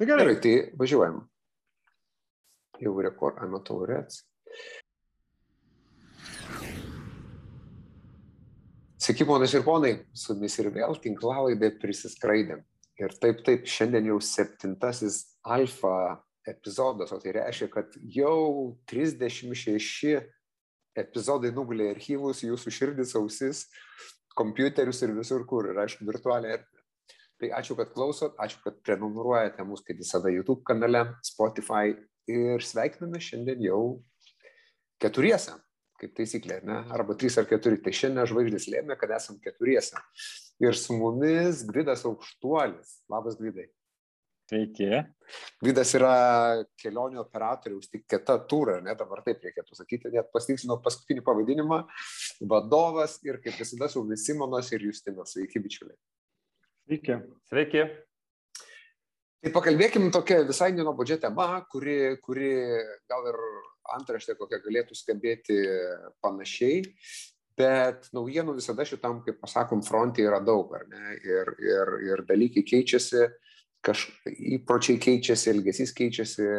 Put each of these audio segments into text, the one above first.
Tai gerai. gerai, tai važiuojam. Jau rekordą, matau, rets. Sveiki, ponas ir ponai, su jumis ir vėl tinklalaidė prisiskraidėm. Ir taip, taip, šiandien jau septintasis alfa epizodas, o tai reiškia, kad jau 36 epizodai nugulė archyvus, jūsų širdis, ausis, kompiuterius ir visur kur, ir aišku, virtualią. Tai ačiū, kad klausot, ačiū, kad prenumeruojate mus, kaip visada, YouTube kanale, Spotify ir sveikiname šiandien jau keturiese, kaip taisyklė, ne? arba trys ar keturi. Tai šiandien žvaigždės lėmė, kad esam keturiese. Ir su mumis Gvidas Aukštuolis. Labas, Gvidai. Sveiki. Vidas yra kelionių operatoriaus, tik kita turą, ne dabar taip reikėtų sakyti, net pasitiksino paskutinį pavadinimą, vadovas ir kaip visada su mumis Simonas ir Justinas. Sveiki, bičiuliai. Sveiki. Sveiki. Tai pakalbėkim tokia visai nenobodžia tema, kuri, kuri gal ir antraštė kokia galėtų skambėti panašiai, bet naujienų visada šitam, kaip pasakom, fronte yra daug, ar ne? Ir, ir, ir dalykai keičiasi, kaž, įpročiai keičiasi, elgesys keičiasi,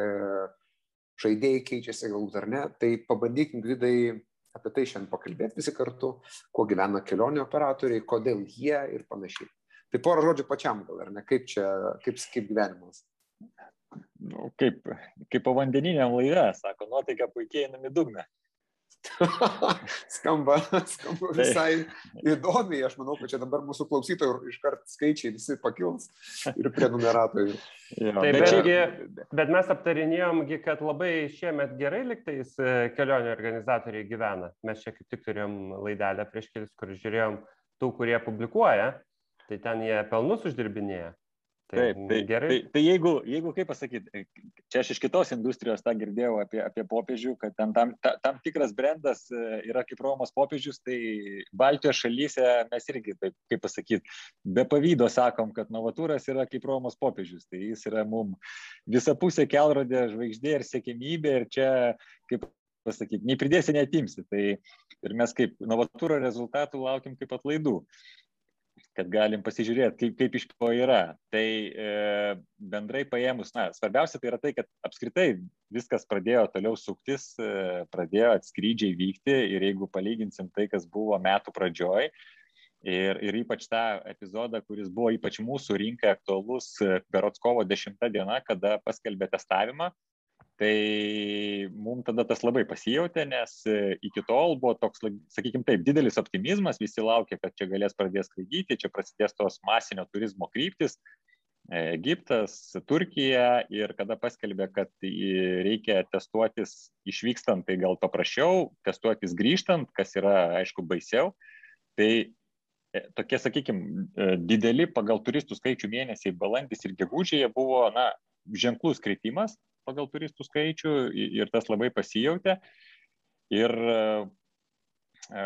žaidėjai keičiasi galbūt ar ne. Tai pabandykim, Gvidai, apie tai šiandien pakalbėti visi kartu, kuo gyvena kelionių operatoriai, kodėl jie ir panašiai. Tai porą žodžių pačiam gal, ar ne, kaip čia, kaip, kaip gyvenimas. Nu, kaip, kaip povandeniniam laive, sako, nuotaika puikiai einam į dugną. skamba, skamba visai įdomiai, aš manau, kad čia dabar mūsų klausytojų iškart skaičiai visi pakils ir prenumeratorių. Taip, bet, betgi, bet mes aptarinėjomgi, kad labai šiemet gerai liktais e, kelionių organizatoriai gyvena. Mes čia kaip tik turėjom laidelę prieš kelis, kur žiūrėjom tų, kurie publikuoja tai ten jie pelnus uždirbinėja. Tai Taip, tai, gerai. Tai, tai jeigu, jeigu, kaip pasakyti, čia aš iš kitos industrijos tą girdėjau apie, apie popiežių, kad ten tam, ta, tam tikras brandas e, yra kaip Romos popiežius, tai Baltijos šalyse mes irgi, taip, kaip pasakyti, be pavydo sakom, kad Novatūras yra kaip Romos popiežius, tai jis yra mum visapusė kelrodė žvaigždė ir siekimybė ir čia, kaip pasakyti, nei pridėsi, netimsi. Tai ir mes kaip Novatūro rezultatų laukiam kaip atlaidų kad galim pasižiūrėti, kaip, kaip iš to yra. Tai e, bendrai paėmus, na, svarbiausia tai yra tai, kad apskritai viskas pradėjo toliau suktis, e, pradėjo atskrydžiai vykti ir jeigu palyginsim tai, kas buvo metų pradžioj, ir, ir ypač tą epizodą, kuris buvo ypač mūsų rinkai aktualus, e, berots kovo 10 diena, kada paskelbė testavimą, Tai mums tada tas labai pasijautė, nes e, iki tol buvo toks, sakykime taip, didelis optimizmas, visi laukia, kad čia galės pradės skraidyti, čia prasidės tos masinio turizmo kryptis. E, Egiptas, Turkija ir kada paskelbė, kad reikia testuotis išvykstant, tai gal paprasčiau, testuotis grįžtant, kas yra, aišku, baisiau. Tai e, tokie, sakykime, dideli pagal turistų skaičių mėnesiai balandis ir gegužėje buvo, na, ženklus kritimas, pagal turistų skaičių ir tas labai pasijautė. Ir, e,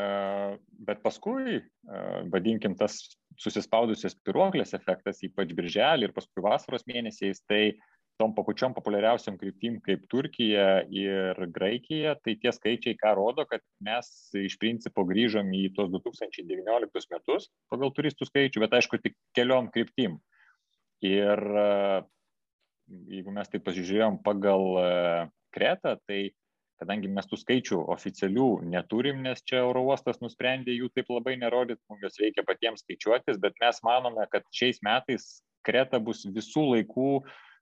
bet paskui, e, vadinkim, tas susispaudusios piruoklės efektas, ypač birželį ir paskui vasaros mėnesiais, tai tom pakučiom populiariausiam kryptim kaip Turkija ir Graikija, tai tie skaičiai ką rodo, kad mes iš principo grįžom į tuos 2019 metus pagal turistų skaičių, bet aišku tik keliom kryptim. Ir jeigu mes tai pasižiūrėjom pagal e, Kretą, tai kadangi mes tų skaičių oficialių neturim, nes čia oro uostas nusprendė jų taip labai nerodyti, mums juos reikia patiems skaičiuotis, bet mes manome, kad šiais metais Kreta bus visų laikų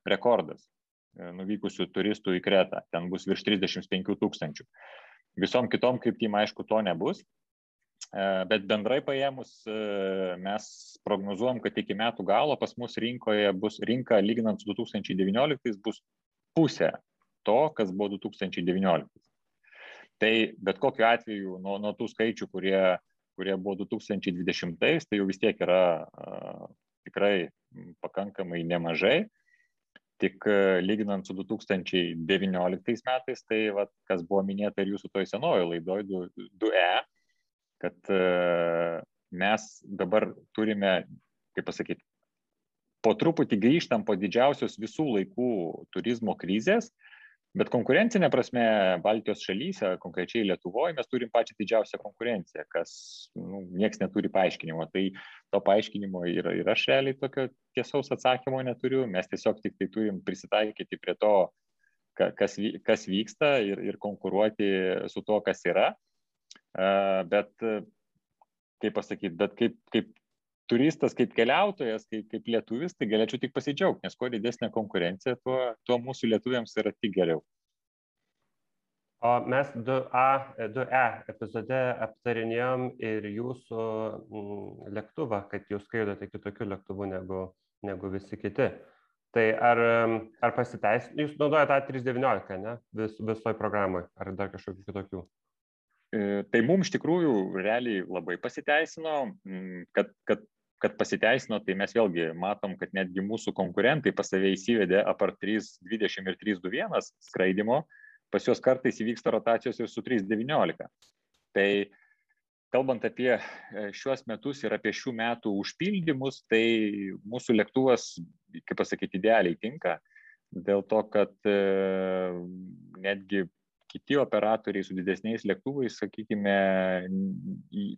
rekordas e, nuvykusių turistų į Kretą. Ten bus virš 35 tūkstančių. Visom kitom kryptim, aišku, to nebus, bet bendrai paėmus mes prognozuojam, kad iki metų galo pas mus rinkoje bus rinka lyginant su 2019 bus pusė to, kas buvo 2019. Tai bet kokiu atveju nuo, nuo tų skaičių, kurie, kurie buvo 2020, tai jau vis tiek yra a, tikrai pakankamai nemažai. Tik lyginant su 2019 metais, tai va, kas buvo minėta ir jūsų toj senojo laidoj 2E, kad e, mes dabar turime, kaip pasakyti, po truputį grįžtam po didžiausios visų laikų turizmo krizės Bet konkurencinė prasme, Baltijos šalyse, konkrečiai Lietuvoje, mes turim pačią didžiausią konkurenciją, kas nu, niekas neturi paaiškinimo. Tai to paaiškinimo ir, ir aš realiai tokio tiesaus atsakymo neturiu. Mes tiesiog tik tai turim prisitaikyti prie to, kas, kas vyksta ir, ir konkuruoti su to, kas yra. Bet, kaip pasakyti, bet kaip, kaip turistas, kaip keliautojas, kaip, kaip lietuvis, tai galėčiau tik pasidžiaugti, nes kuo didesnė konkurencija, tuo, tuo mūsų lietuviams yra tik geriau. O mes 2A, 2E epizode aptarinėjom ir jūsų mm, lėktuvą, kad jūs skraidote kitokiu lėktuvu negu, negu visi kiti. Tai ar, ar pasiteisino, jūs naudojate A319, ne, Vis, visoje programoje, ar dar kažkokių kitokių? E, tai mums iš tikrųjų realiai labai pasiteisino, kad, kad kad pasiteisino, tai mes vėlgi matom, kad netgi mūsų konkurentai pas save įsivedė apart 320 ir 321 skraidimo, pas juos kartais įvyksta rotacijos ir su 319. Tai kalbant apie e, šiuos metus ir apie šių metų užpildymus, tai mūsų lėktuvas, kaip pasakyti, idealiai tinka, dėl to, kad e, netgi kiti operatoriai su didesniais lėktuvais, sakykime,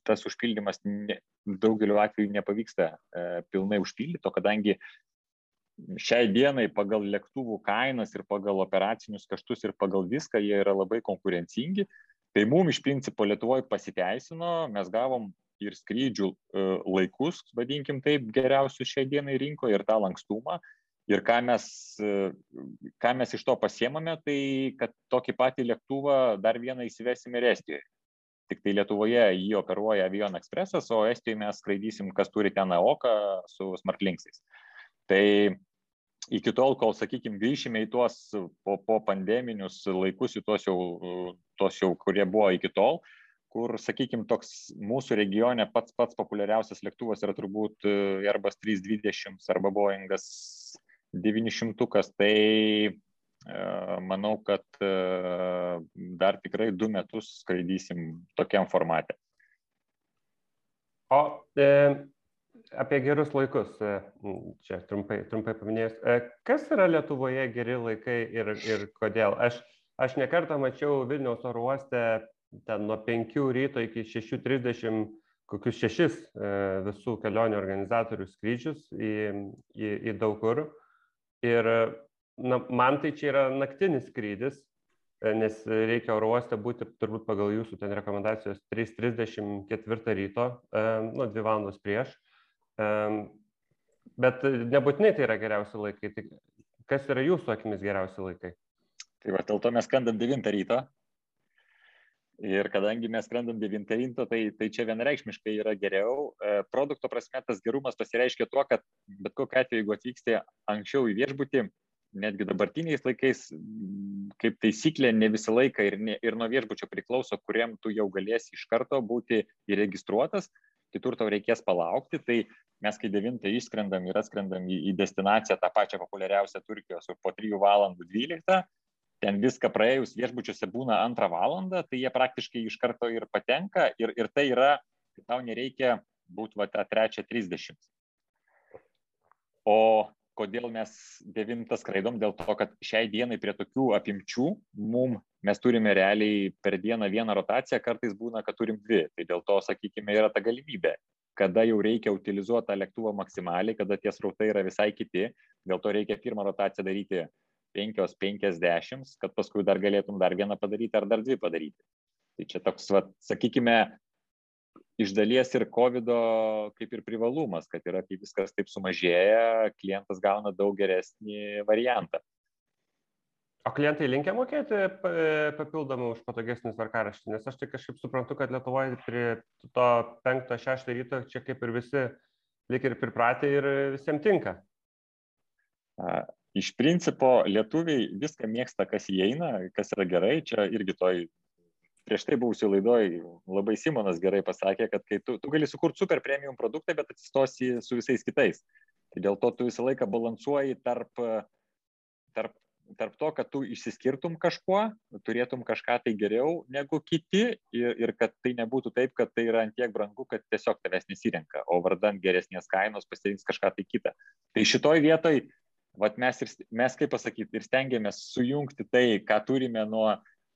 tas užpildymas ne, daugeliu atveju nepavyksta e, pilnai užpildyti, kadangi šiai dienai pagal lėktuvų kainas ir pagal operacinius kaštus ir pagal viską jie yra labai konkurencingi, tai mums iš principo Lietuvoje pasiteisino, mes gavom ir skrydžių e, laikus, vadinkim taip, geriausius šiai dienai rinkoje ir tą lankstumą, Ir ką mes, ką mes iš to pasiemame, tai kad tokį patį lėktuvą dar vieną įsivesim ir Estijoje. Tik tai Lietuvoje jį operuoja Avion Expressas, o Estijoje mes skraidysim, kas turi ten AOKA su Smartlinksais. Tai iki tol, kol, sakykime, grįšime į tuos po, po pandeminius laikus, į tuos jau, tuos jau, kurie buvo iki tol, kur, sakykime, toks mūsų regione pats pats populiariausias lėktuvas yra turbūt Airbus 320 arba Boeingas 900, tai e, manau, kad e, dar tikrai du metus skraidysim tokiam formate. O e, apie gerus laikus, e, čia trumpai, trumpai paminėjus, e, kas yra Lietuvoje geri laikai ir, ir kodėl? Aš, aš nekartą mačiau Vilniaus oro uoste ten nuo 5 ryto iki 6.30 kokius šešis e, visų kelionių organizatorių skrydžius į, į, į daug kur. Ir na, man tai čia yra naktinis skrydis, e, nes reikia oro uoste būti turbūt pagal jūsų ten rekomendacijos 3.34 ryto, e, nu, 2 valandos prieš. E, bet nebūtinai tai yra geriausi laikai. Tai kas yra jūsų akimis geriausi laikai? Tai va, dėl to mes skandam 9 ryto. Ir kadangi mes skrendam 9 ryto, tai, tai čia vienareikšmiškai yra geriau. Produkto prasme tas gerumas pasireiškia tuo, kad bet kokiu atveju, jeigu atvyksti anksčiau į viešbutį, netgi dabartiniais laikais, kaip taisyklė, ne visą laiką ir, ne, ir nuo viešbučio priklauso, kuriam tu jau galėsi iš karto būti įregistruotas, kitur tau reikės palaukti. Tai mes, kai 9 išskrendam ir atskrendam į, į destinaciją, tą pačią populiariausią Turkijos, po 3 valandų 12, ten viską praėjus viešbučiuose būna antrą valandą, tai jie praktiškai iš karto ir patenka ir, ir tai yra, kad tau nereikia būti va tą trečią 30. O kodėl mes devintą skraidom, dėl to, kad šiai dienai prie tokių apimčių mum mes turime realiai per dieną vieną rotaciją, kartais būna, kad turim dvi. Tai dėl to, sakykime, yra ta galimybė, kada jau reikia utilizuoti tą lėktuvą maksimaliai, kada tie srautai yra visai kiti, dėl to reikia pirmą rotaciją daryti 5-50, kad paskui dar galėtum dar vieną padaryti ar dar dvi padaryti. Tai čia toks, va, sakykime, iš dalies ir COVID kaip ir privalumas, kad yra, kai viskas taip sumažėja, klientas gauna daug geresnį variantą. O klientai linkia mokėti papildomai už patogesnį tvarkaraštį, nes aš tai kažkaip suprantu, kad Lietuvoje prie to 5-6 ryto čia kaip ir visi lik ir pripratę ir visiems tinka. Iš principo lietuviai viską mėgsta, kas įeina, kas yra gerai, čia irgi toj prieš tai buvusioj laidoj labai Simonas gerai pasakė, kad kai tu, tu gali sukurti super premium produktą, bet atsistosi su visais kitais. Tai dėl to tu visą laiką balansuoji tarp, tarp, tarp to, kad tu išsiskirtum kažkuo, turėtum kažką tai geriau negu kiti ir, ir kad tai nebūtų taip, kad tai yra antiek brangu, kad tiesiog tavęs nesirenka, o vardant geresnės kainos pasirinks kažką tai kitą. Tai šitoj vietoj vat mes, ir, mes kaip pasakyti, ir stengiamės sujungti tai, ką turime nuo,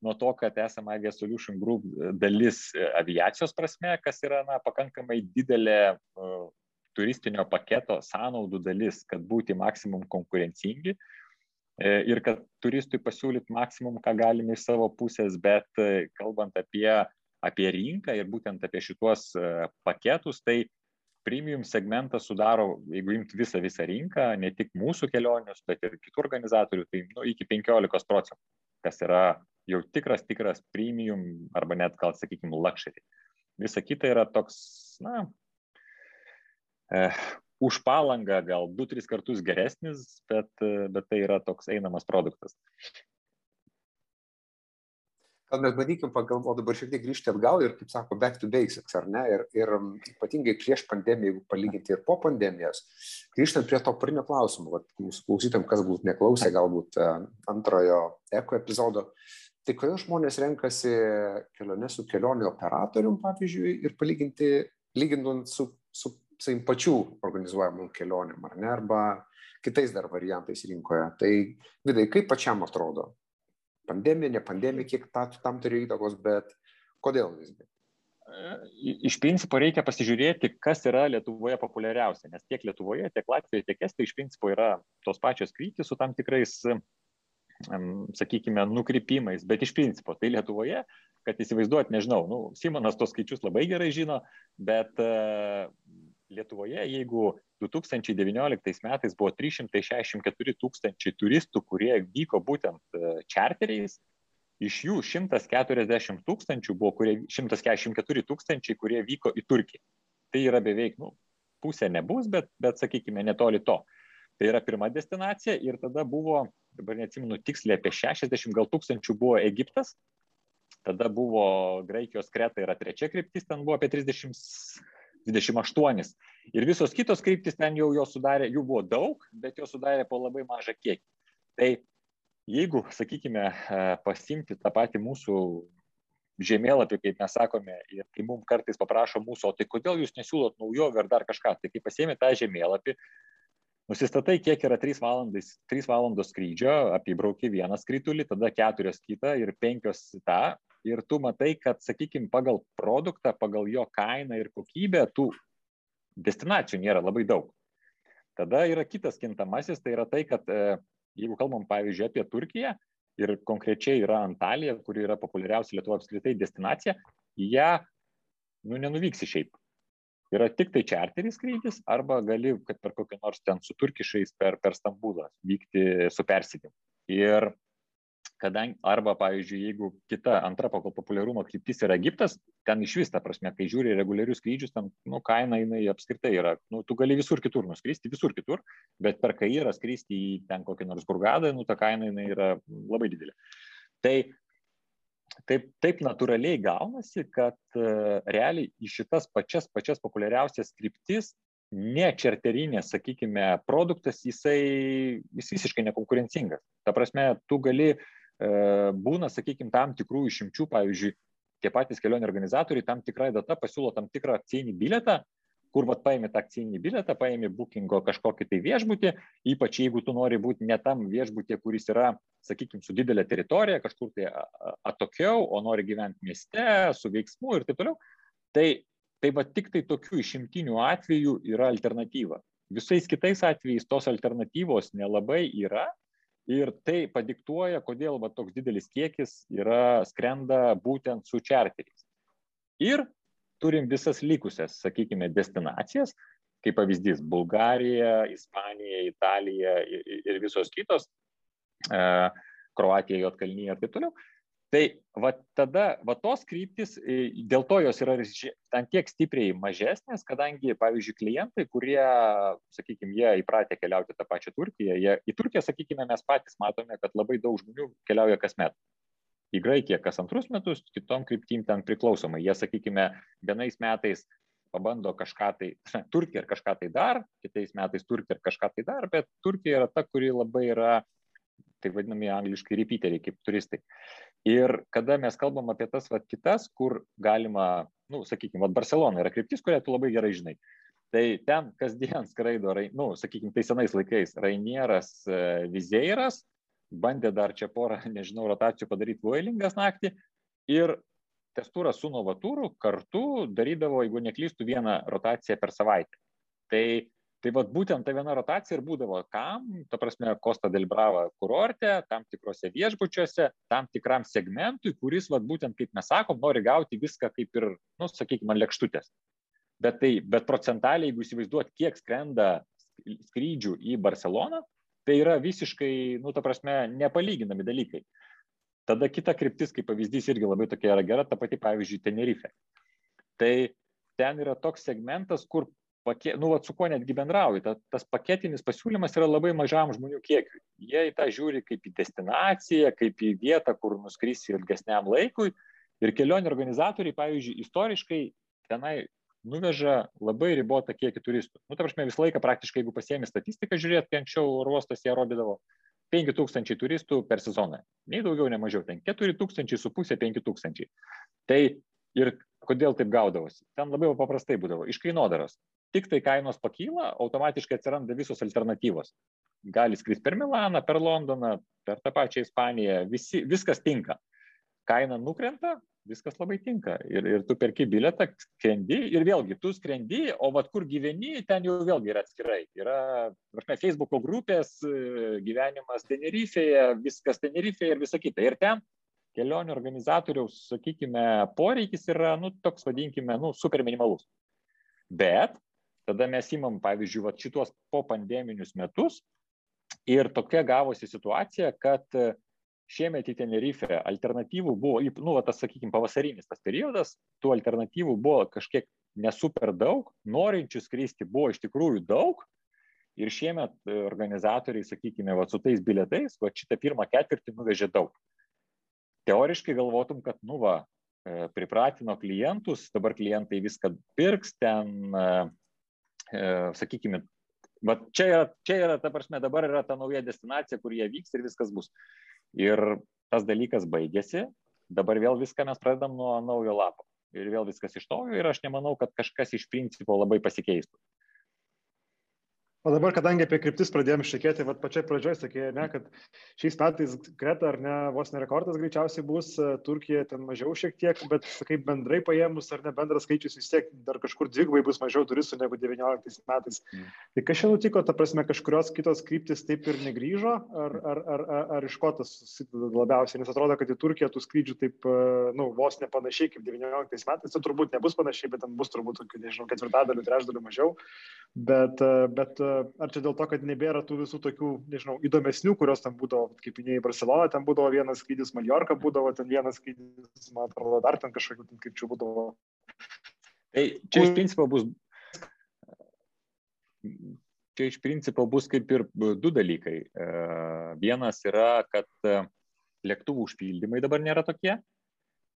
nuo to, kad esame Avia Solution Group dalis aviacijos prasme, kas yra na, pakankamai didelė uh, turistinio paketo sąnaudų dalis, kad būti maksimum konkurencingi e, ir kad turistui pasiūlyti maksimum, ką galime iš savo pusės, bet e, kalbant apie, apie rinką ir būtent apie šituos e, paketus, tai premium segmentas sudaro, jeigu imti visą visą rinką, ne tik mūsų kelionius, bet ir kitų organizatorių, tai nu, iki 15 procentų, kas yra jau tikras, tikras premium arba net gal, sakykime, luxury. Visa kita yra toks, na, eh, už palangą gal 2-3 kartus geresnis, bet, bet tai yra toks einamas produktas. Gal mes bandykim pagalvoti dabar šiek tiek grįžti atgal ir, kaip sako, back to basics, ar ne? Ir, ir ypatingai prieš pandemiją, jeigu palyginti ir po pandemijos, grįžtant prie to prinio klausimo, vat, mūsų klausytam, kas galbūt neklausė, galbūt uh, antrojo eko epizodo, tai kodėl žmonės renkasi kelionę su kelionių operatorium, pavyzdžiui, ir palyginti, lyginant su, su sakykim, pačių organizuojamų kelionėm, ar ne, arba kitais dar variantais rinkoje. Tai vidai, kaip pačiam atrodo? Pandemija, ne pandemija, kiek ta, tam turi įtakos, bet kodėl visgi? Iš principo reikia pasižiūrėti, kas yra Lietuvoje populiariausia, nes tiek Lietuvoje, tiek Latvijoje, tiek Estijoje iš principo yra tos pačios kryptis su tam tikrais, sakykime, nukrypimais, bet iš principo tai Lietuvoje, kad įsivaizduot, nežinau, nu, Simonas tos skaičius labai gerai žino, bet Lietuvoje, jeigu 2019 metais buvo 364 tūkstančiai turistų, kurie vyko būtent e, čarteriais, iš jų 140 tūkstančių buvo, kurie, 144 tūkstančiai, kurie vyko į Turkiją. Tai yra beveik, nu, pusė nebus, bet, bet sakykime, netoli to. Tai yra pirma destinacija ir tada buvo, dabar neatsimenu tiksliai, apie 60 gal tūkstančių buvo Egiptas, tada buvo Graikijos Kreta yra trečia kryptis, ten buvo apie 30 28. Ir visos kitos kryptis ten jau jo sudarė, jų buvo daug, bet jo sudarė po labai mažą kiekį. Tai jeigu, sakykime, e, pasimti tą patį mūsų žemėlapį, kaip mes sakome, ir kai mums kartais paprašo mūsų, o tai kodėl jūs nesiūlot naujovių ar dar kažką, tai kai pasiemi tą žemėlapį, nusistatai, kiek yra 3 valandos, 3 valandos skrydžio, apibrauki vieną skrytulį, tada keturios kitą ir penkios tą, ir tu matai, kad, sakykime, pagal produktą, pagal jo kainą ir kokybę, tų destinacijų nėra labai daug. Tada yra kitas kintamasis, tai yra tai, kad e, jeigu kalbam, pavyzdžiui, apie Turkiją ir konkrečiai yra Antalija, kuri yra populiariausia Lietuvo apskritai destinacija, ją, nu, nenuvyksi šiaip. Yra tik tai čarteris skrydis, arba gali, kad per kokį nors ten su turkišais per, per Stambulą vykti su persidimu. Ir kadangi arba pavyzdžiui jeigu kita antra pagal populiarumą kryptis yra egiptas ten išvis ta prasme kai žiūri reguliarius skrydžius ten nu kaina jinai apskritai yra nu tu gali visur kitur nuskristi visur kitur bet per kairą skristi į ten kokį nors hurgadą nu ta kaina jinai yra labai didelė tai taip taip natūraliai gaunasi kad uh, realiai į šitas pačias pačias populiariausias kryptis ne čarterinės, sakykime, produktas, jisai jis visiškai nekonkurencingas. Ta prasme, tu gali uh, būna, sakykime, tam tikrų išimčių, pavyzdžiui, tie patys kelionių organizatoriai tam tikrą datą pasiūlo tam tikrą akcijinį biletą, kur vat paėmė tą akcijinį biletą, paėmė bookingo kažkokį tai viešbutį, ypač jeigu tu nori būti ne tam viešbutė, kuris yra, sakykime, su didelė teritorija, kažkur tai atokiau, o nori gyventi mieste, su veiksmu ir taip toliau. Tai, tai va tik tai tokių išimtinių atvejų yra alternatyva. Visais kitais atvejais tos alternatyvos nelabai yra ir tai padiktuoja, kodėl va, toks didelis kiekis yra skrenda būtent su čarteriais. Ir turim visas likusias, sakykime, destinacijas, kaip pavyzdys Bulgarija, Ispanija, Italija ir, ir visos kitos, e, Kroatija, Jotkalnyje ir taip toliau. Tai va tada, va tos kryptis, e, dėl to jos yra ant tiek stipriai mažesnės, kadangi, pavyzdžiui, klientai, kurie, sakykime, jie įpratę keliauti tą pačią Turkiją, jie, į Turkiją, sakykime, mes patys matome, kad labai daug žmonių keliauja kasmet. Į Graikiją kas antrus metus, kitom kryptim ten priklausomai. Jie, sakykime, vienais metais pabando kažką tai, Turkija ir kažką tai dar, kitais metais Turkija ir kažką tai dar, bet Turkija yra ta, kuri labai yra taip vadinami angliškai repeateriai, kaip turistai. Ir kada mes kalbam apie tas vat, kitas, kur galima, nu, sakykime, vat Barcelona yra kryptis, kurią tu labai gerai žinai. Tai ten kasdien skraido, nu, sakykime, tai senais laikais, Rainieras e, Vizeiras, bandė dar čia porą, nežinau, rotacijų padaryti Voilingas naktį ir Testūras su Novatūru kartu darydavo, jeigu neklystų, vieną rotaciją per savaitę. Tai Tai vad būtent ta viena rotacija ir būdavo kam, ta prasme, Kosta Delbrava kurorte, tam tikrose viešbučiuose, tam tikram segmentui, kuris, vad būtent, kaip mes sakom, nori gauti viską kaip ir, nu, sakykime, lėkštutės. Bet, tai, bet procentaliai, jeigu įsivaizduot, kiek skrenda skrydžių į Barceloną, tai yra visiškai, nu, ta prasme, nepalyginami dalykai. Tada kita kryptis, kaip pavyzdys, irgi labai tokia yra gera, ta pati, pavyzdžiui, Tenerife. Tai ten yra toks segmentas, kur pake, nu, vat, su kuo netgi bendrauji. Ta, tas paketinis pasiūlymas yra labai mažam žmonių kiekiui. Jie į tą žiūri kaip į destinaciją, kaip į vietą, kur nuskrisi ilgesniam laikui. Ir kelionių organizatoriai, pavyzdžiui, istoriškai tenai nuveža labai ribotą kiekį turistų. Nu, ta prasme, visą laiką praktiškai, jeigu pasiemi statistiką, žiūrėt, kai anksčiau ruostas jie rodydavo 5000 turistų per sezoną. Nei daugiau, nei mažiau. Ten 4000 su pusė 5000. Tai ir kodėl taip gaudavosi? Ten labai paprastai būdavo. Iš kainodaros tik tai kainos pakyla, automatiškai atsiranda visos alternatyvos. Gali skristi per Milaną, per Londoną, per tą pačią Ispaniją, visi, viskas tinka. Kaina nukrenta, viskas labai tinka. Ir, ir tu perki biletą, skrendi ir vėlgi tu skrendi, o vad kur gyveni, ten jau vėlgi yra atskirai. Yra, žinai, Facebook'o grupės, gyvenimas Tenerifeje, viskas Tenerifeje ir visa kita. Ir ten kelionių organizatoriaus, sakykime, poreikis yra, nu, toks vadinkime, nu, super minimalus. Bet Tada mes įmam, pavyzdžiui, va, šituos po pandeminius metus ir tokia gavosi situacija, kad e, šiemet į Tenerife alternatyvų buvo, nu, va, tas, sakykime, pavasarinis tas periodas, tų alternatyvų buvo kažkiek nesuper daug, norinčių skristi buvo iš tikrųjų daug. Ir šiemet e, organizatoriai, sakykime, va, su tais biletais, va, šitą pirmą ketvirtį nuvežė daug. Teoriškai galvotum, kad, nu, va, e, pripratino klientus, dabar klientai viską pirks, ten sakykime, va čia yra, čia yra, ta prasme, dabar yra ta nauja destinacija, kur jie vyks ir viskas bus. Ir tas dalykas baigėsi, dabar vėl viską mes pradedam nuo naujo lapo. Ir vėl viskas iš naujo ir aš nemanau, kad kažkas iš principo labai pasikeistų. O dabar, kadangi apie kryptis pradėjome šnekėti, va pačiai pradžioj sakė, ne, kad šiais metais Kreta ar ne, vos ne rekordas greičiausiai bus, e, Turkija ten mažiau šiek tiek, bet kaip bendrai paėmus ar ne bendras skaičius vis tiek dar kažkur dvigubai bus mažiau turistų negu 19 metais. Mm. Tai kas čia nutiko, ta prasme, kažkurios kitos kryptis taip ir negryžo, ar, ar, ar, ar, ar iš ko tas labiausiai, nes atrodo, kad į Turkiją tų skrydžių taip, e, nu, vos ne panašiai kaip 19 metais, tai turbūt nebus panašiai, bet ten bus turbūt, nežinau, ketvirtadalių, trečdalių mažiau, bet, e, bet ar čia dėl to, kad nebėra tų visų tokių, nežinau, įdomesnių, kurios ten būdavo, kaip minėjai, Barcelona, ten būdavo vienas skrydis, Mallorca būdavo ten vienas skrydis, man atrodo, dar ten kažkokių krypčių būdavo. Tai čia iš principo bus. Čia iš principo bus kaip ir du dalykai. E, vienas yra, kad e, lėktuvų užpildymai dabar nėra tokie,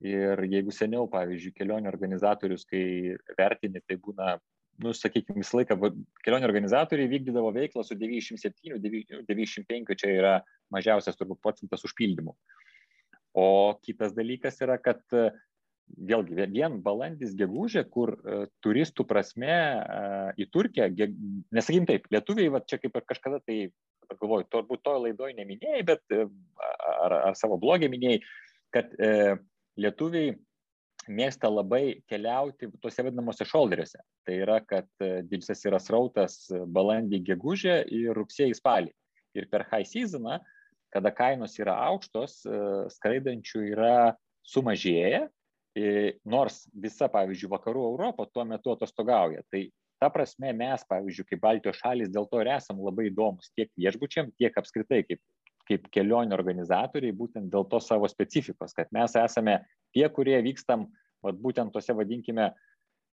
Ir jeigu seniau, pavyzdžiui, kelionių organizatorius, kai vertini, tai būna nu, sakykime, visą laiką kelionių organizatoriai vykdydavo veiklą su 97, 95, čia yra mažiausias turbūt procentas užpildymų. O kitas dalykas yra, kad vėlgi vien balandis gegužė, kur uh, turistų prasme uh, į Turkiją, ge, nesakykim taip, lietuviai, va, čia kaip ir kažkada tai, galvoju, turbūt to laidoje neminėjai, bet ar, ar savo blogį minėjai, kad lietuviai mėgsta labai keliauti tuose vadinamuose šolderiuose. Tai yra, kad e, didysis yra srautas balandį, gegužę ir rugsėjį, spalį. Ir per high seasoną, kada kainos yra aukštos, e, skraidančių yra sumažėję, nors visa, pavyzdžiui, vakarų Europą tuo metu atostogauja. Tai ta prasme mes, pavyzdžiui, kaip Baltijos šalis, dėl to ir esam labai įdomus tiek viešbučiam, tiek apskritai kaip, kaip kelionių organizatoriai, būtent dėl to savo specifikos, kad mes esame tie, kurie vykstam vat, būtent tose, vadinkime,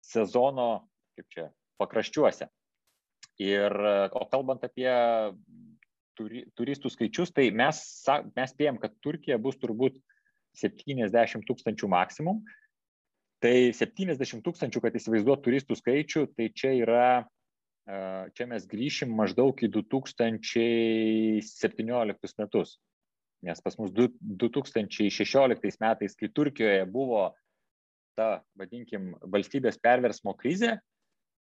sezono, kaip čia, pakraščiuose. Ir, o kalbant apie turi, turistų skaičius, tai mes, mes spėjom, kad Turkija bus turbūt 70 tūkstančių maksimum. Tai 70 tūkstančių, kad įsivaizduot turistų skaičių, tai čia yra, čia mes grįšim maždaug į 2017 metus nes pas mus 2016 metais, kai Turkijoje buvo ta, vadinkim, valstybės perversmo krizė,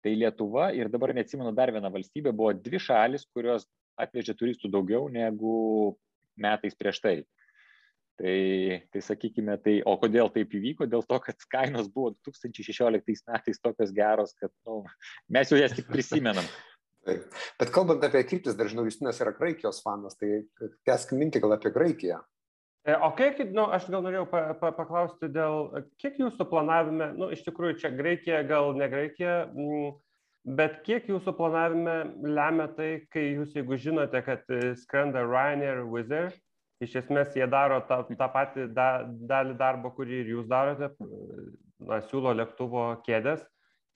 tai Lietuva ir dabar neatsimenu dar vieną valstybę, buvo dvi šalis, kurios atvežė turistų daugiau negu metais prieš tai. Tai, tai sakykime, tai, o kodėl taip įvyko? Dėl to, kad kainos buvo 2016 metais tokios geros, kad nu, mes jau jas tik prisimenam. Taip. Bet kalbant apie kryptis, dažnai Justinas yra Graikijos fanas, tai tęsk mintį gal apie Graikiją. E, o kiek, nu, aš gal norėjau pa, pa, paklausti dėl, kiek jūsų planavime, nu, iš tikrųjų čia Graikija, gal ne Graikija, m, bet kiek jūsų planavime lemia tai, kai jūs, jeigu žinote, kad e, skrenda Ryanair, Wizard, iš esmės jie daro tą, tą patį da, dalį darbo, kurį ir jūs darote, na, siūlo lėktuvo kėdės,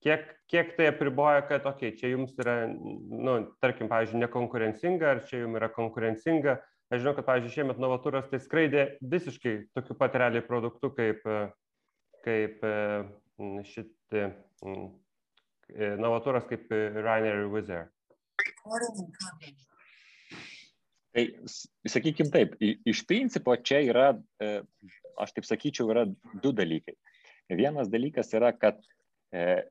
kiek, kiek tai apriboja, kad, okei, okay, čia jums yra, nu, tarkim, pavyzdžiui, nekonkurencinga, ar čia jums yra konkurencinga, Aš žinau, kad, pavyzdžiui, šiemet Novaturas tai skraidė visiškai tokiu pat realiai produktu kaip, kaip šitie Novaturas kaip Rainer ir Wizard. Tai sakykim taip, iš principo čia yra, e, aš taip sakyčiau, yra du dalykai. Vienas dalykas yra, kad e,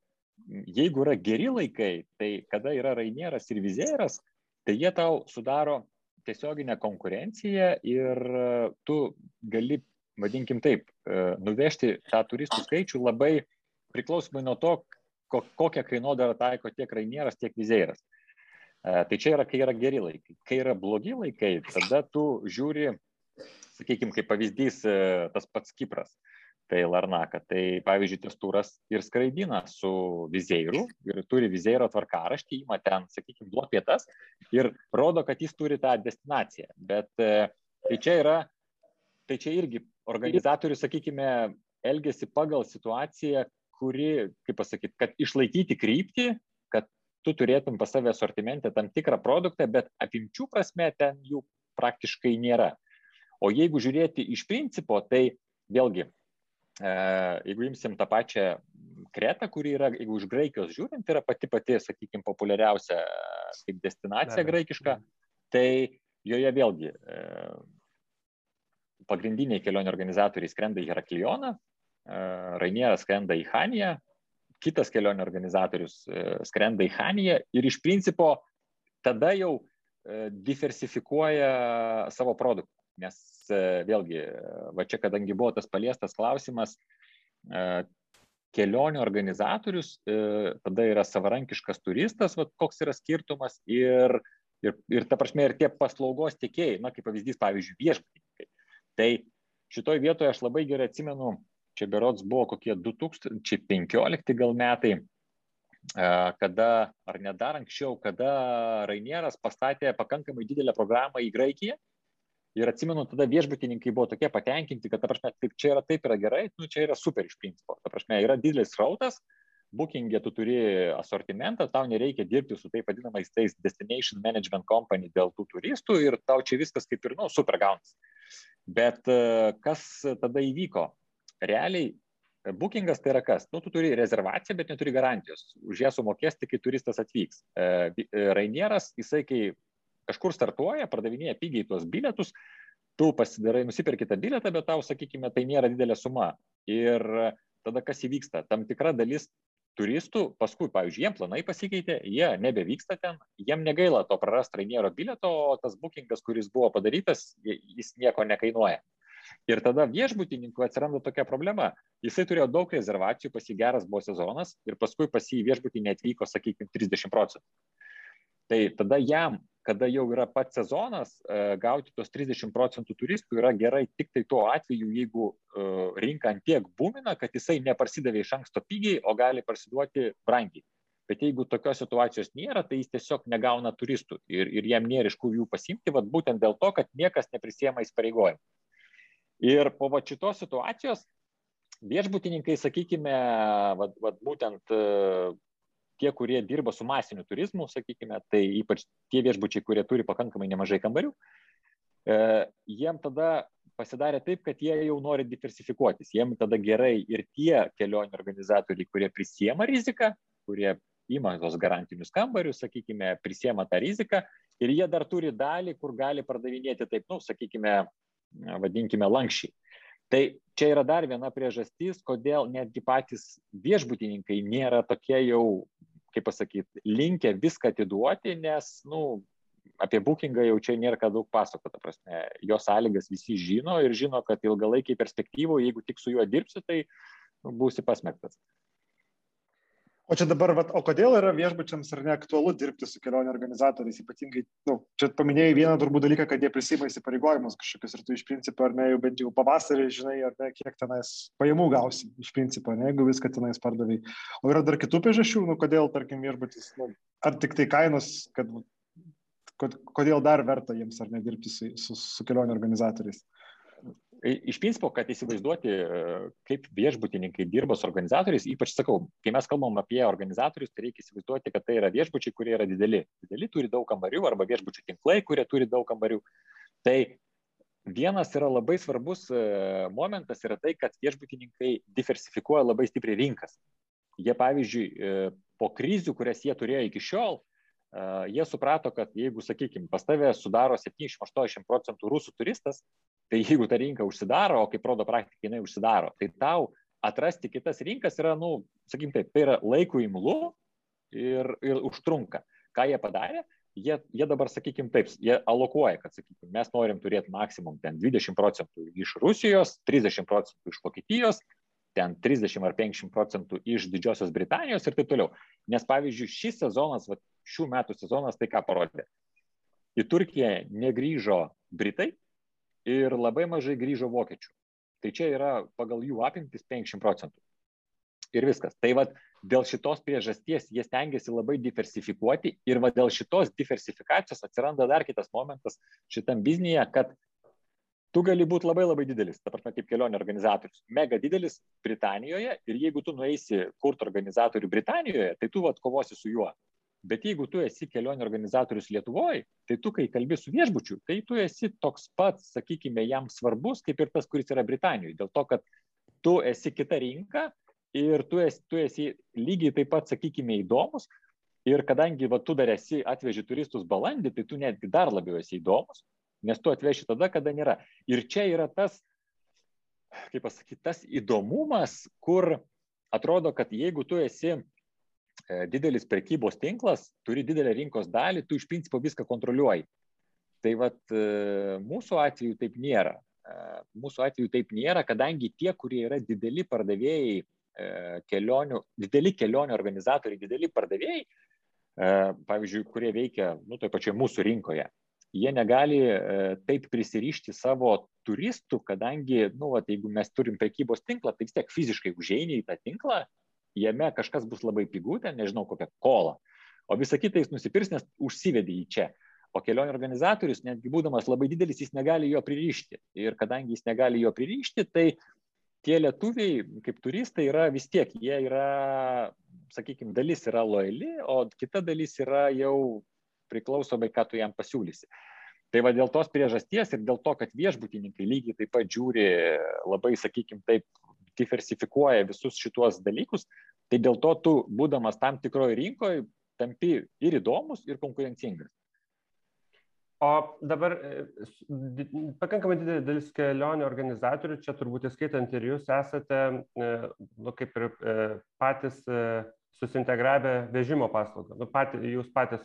jeigu yra geri laikai, tai kada yra Rainieras ir Vizėras, tai jie tau sudaro tiesioginė konkurencija ir e, tu gali, vadinkim taip, nuvežti tą turistų skaičių labai priklausomai nuo to, kokią kainodarą taiko tiek Rainieras, tiek Vizeiras. E, tai čia yra, kai yra geri laikai. Kai yra blogi laikai, tada tu žiūri, sakykime, kaip pavyzdys tas pats Kipras tai Larnaka. Tai pavyzdžiui, tas turas ir skraidina su vizeiru ir turi vizeiro tvarkaraštį, ima ten, sakykime, blok vietas ir rodo, kad jis turi tą destinaciją. Bet e, tai čia yra, tai čia irgi organizatorius, sakykime, elgesi pagal situaciją, kuri, kaip pasakyti, kad išlaikyti kryptį, kad tu turėtum pas save asortimente tam tikrą produktą, bet apimčių prasme ten jų praktiškai nėra. O jeigu žiūrėti iš principo, tai vėlgi E, jeigu imsim tą pačią Kretą, kuri yra, jeigu iš Graikijos žiūrint, yra pati pati, sakykime, populiariausia kaip destinacija Be, graikiška, tai joje vėlgi e, pagrindiniai kelionių organizatoriai skrenda į Heraklioną, e, Rainieras skrenda į Haniją, kitas kelionių organizatorius skrenda į Haniją ir iš principo tada jau diversifikuoja savo produktą. Nes e, vėlgi, va čia kadangi buvo tas paliestas klausimas, e, kelionių organizatorius e, tada yra savarankiškas turistas, va, koks yra skirtumas ir, ir, ir ta prasme ir tie paslaugos tiekėjai, na kaip pavyzdys, pavyzdžiui, viešbutininkai. Tai šitoje vietoje aš labai gerai atsimenu, čia berots buvo kokie 2015 gal metai, kada, ar net dar anksčiau, kada Rainieras pastatė pakankamai didelę programą į Graikiją Ir atsimenu, tada viešbutininkai buvo tokie patenkinti, kad, ta prasme, taip čia yra, taip yra gerai, nu čia yra super iš principo. Ta prasme, yra didelis rautas, bookingė tu turi asortimentą, tau nereikia dirbti su taip vadinamais tais destination management company dėl tų turistų ir tau čia viskas kaip ir, nu, super gaunas. Bet e, kas tada įvyko? Realiai Bookingas tai yra kas? Nu, tu turi rezervaciją, bet neturi garantijos. Už ją sumokės tik, kai turistas atvyks. E, e, Rainieras, jisai, kai kažkur startuoja, pardavinėja pigiai tuos bilietus, tu pasidarai, nusipirki tą bilietą, bet tau, sakykime, tai nėra didelė suma. Ir tada kas įvyksta? Tam tikra dalis turistų, paskui, pavyzdžiui, jiem planai pasikeitė, jie nebevyksta ten, jiem negaila to prarast rainiero bilieto, o tas bookingas, kuris buvo padarytas, jis nieko nekainuoja. Ir tada viešbutininkų atsiranda tokia problema. Jisai turėjo daug rezervacijų, pas jį geras buvo sezonas ir paskui pas jį viešbutį netvyko, sakykime, 30 procentų. Tai tada jam kada jau yra pats sezonas, e, gauti tos 30 procentų turistų yra gerai tik tai tuo atveju, jeigu e, rinka antiek būmina, kad jisai neparsidavė iš anksto pigiai, o gali parsiduoti brangiai. Bet jeigu tokios situacijos nėra, tai jis tiesiog negauna turistų ir, ir jam nėra iš kur jų pasimti, vat būtent dėl to, kad niekas neprisiema įsipareigojimų. Ir po va šitos situacijos viešbutininkai, sakykime, vat, vat būtent e, tie, kurie dirba su masiniu turizmu, sakykime, tai ypač tie viešbučiai, kurie turi pakankamai nemažai kambarių, e, jiem tada pasidarė taip, kad jie jau nori diversifikuotis. Jiem tada gerai ir tie kelionių organizatoriai, kurie prisiema riziką, kurie ima tos garantinius kambarius, sakykime, prisiema tą riziką ir jie dar turi dalį, kur gali pardavinėti taip, nu, sakykime, vadinkime lankščiai. Tai čia yra dar viena priežastis, kodėl netgi patys viešbutininkai nėra tokie jau kaip pasakyti, linkę viską atiduoti, nes, nu, apie bookingą jau čia nėra ką daug pasakoti, prasme, jo sąlygas visi žino ir žino, kad ilgalaikiai perspektyvoje, jeigu tik su juo dirbsi, tai nu, būsi pasmektas. O čia dabar, vat, o kodėl yra viešbučiams ar neaktualu dirbti su kelionių organizatoriais, ypatingai, nu, čia paminėjai vieną turbūt dalyką, kad jie prisima įsipareigojimus kažkokius ir tu iš principo, ar ne, jau bent jau pavasarį žinai, ar ne, kiek tenais pajamų gausi iš principo, ne, jeigu viską tenais pardavai. O yra dar kitų priežasčių, nu, kodėl, tarkim, viešbutis, nu, ar tik tai kainos, kad, kodėl dar verta jiems ar nedirbti su, su, su kelionių organizatoriais? Iš principo, kad įsivaizduoti, kaip viešbutininkai dirba su organizatoriais, ypač sakau, kai mes kalbam apie organizatorius, tai reikia įsivaizduoti, kad tai yra viešbučiai, kurie yra dideli. Dideli turi daug kambarių arba viešbučių tinklai, kurie turi daug kambarių. Tai vienas yra labai svarbus e, momentas yra tai, kad viešbutininkai diversifikuoja labai stipriai rinkas. Jie, pavyzdžiui, e, po krizių, kurias jie turėjo iki šiol, e, jie suprato, kad jeigu, sakykime, pas tave sudaro 70-80 procentų rusų turistas, Tai jeigu ta rinka užsidaro, o kaip rodo praktika, jinai užsidaro, tai tau atrasti kitas rinkas yra, nu, sakykim taip, tai yra laikų imlu ir, ir užtrunka. Ką jie padarė? Jie, jie dabar, sakykim taip, jie alokuoja, kad, sakykim, mes norim turėti maksimum ten 20 procentų iš Rusijos, 30 procentų iš Vokietijos, ten 30 ar 50 procentų iš Didžiosios Britanijos ir taip toliau. Nes, pavyzdžiui, šis sezonas, va, šių metų sezonas, tai ką parodė? Į Turkiją negryžo Britai, ir labai mažai grįžo vokiečių. Tai čia yra pagal jų apimtis 50 procentų. Ir viskas. Tai vad dėl šitos priežasties jie stengiasi labai diversifikuoti ir vad dėl šitos diversifikacijos atsiranda dar kitas momentas šitam biznyje, kad tu gali būti labai labai didelis, ta prasme, kaip kelionių organizatorius, mega didelis Britanijoje ir jeigu tu nueisi kurti organizatorių Britanijoje, tai tu vat kovosi su juo. Bet jeigu tu esi kelionių organizatorius Lietuvoje, tai tu, kai kalbi su viešbučiu, tai tu esi toks pats, sakykime, jam svarbus, kaip ir tas, kuris yra Britanijoje. Dėl to, kad tu esi kita rinka ir tu esi, tu esi lygiai taip pat, sakykime, įdomus. Ir kadangi va, tu dar esi atveži turistus balandį, tai tu netgi dar labiau esi įdomus, nes tu atveši tada, kada nėra. Ir čia yra tas, kaip pasakyti, tas įdomumas, kur atrodo, kad jeigu tu esi didelis prekybos tinklas, turi didelę rinkos dalį, tu iš principo viską kontroliuoji. Tai vad e, mūsų atveju taip nėra. E, mūsų atveju taip nėra, kadangi tie, kurie yra dideli pardavėjai kelionių, dideli kelionių organizatoriai, dideli pardavėjai, pavyzdžiui, kurie veikia, nu, toje pačioje mūsų rinkoje, jie negali taip prisirišti savo turistų, kadangi, nu, vat, jeigu mes turim prekybos tinklą, tai vis tiek fiziškai užeini į tą tinklą jame kažkas bus labai pigu, ten nežinau kokią kolą, o visą kitą jis nusipirs, nes užsivedė į čia. O kelionių organizatorius, netgi būdamas labai didelis, jis negali jo pririšti. Ir kadangi jis negali jo pririšti, tai tie lietuviai, kaip turistai, yra vis tiek, jie yra, sakykime, dalis yra lojali, o kita dalis yra jau priklausomai, ką tu jam pasiūlysi. Tai va dėl tos priežasties ir dėl to, kad viešbutininkai lygiai taip pat žiūri labai, sakykime, taip diversifikuoja visus šituos dalykus, tai dėl to tu, būdamas tam tikroje rinkoje, tampi ir įdomus, ir konkurencingas. O dabar e, pakankamai didelė dalis kelionių organizatorių, čia turbūt įskaitant ir jūs, esate, e, nu, kaip ir e, patys susintegravę vežimo paslaugą. Nu, pati, jūs patys,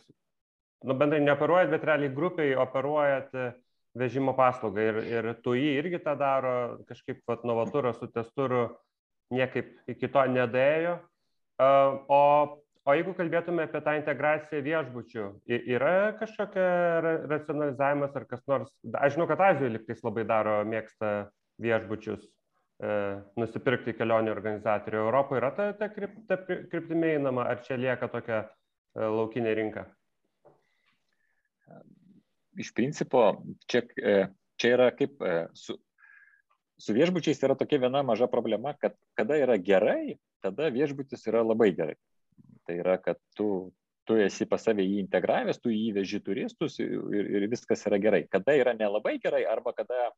nu, bendrai neoperuojat, bet realiai grupiai operuojat vežimo paslaugą ir, ir tu jį irgi tą daro, kažkaip vat, Novatūros su testuru niekaip iki to nedėjo. O, o jeigu kalbėtume apie tą integraciją viešbučių, yra kažkokia racionalizavimas ar kas nors, aš žinau, kad Azijoje liktais labai daro, mėgsta viešbučius e, nusipirkti kelionių organizatorių. Europoje yra ta, ta, kryp, ta kryptimė einama, ar čia lieka tokia e, laukinė rinka? Iš principo čia, e, čia yra kaip e, su, su viešbučiais yra tokia viena maža problema, kad kada yra gerai, tada viešbutis yra labai gerai. Tai yra, kad tu, tu esi pas save jį integravęs, tu jį veži turistus ir, ir viskas yra gerai. Kada yra nelabai gerai arba kada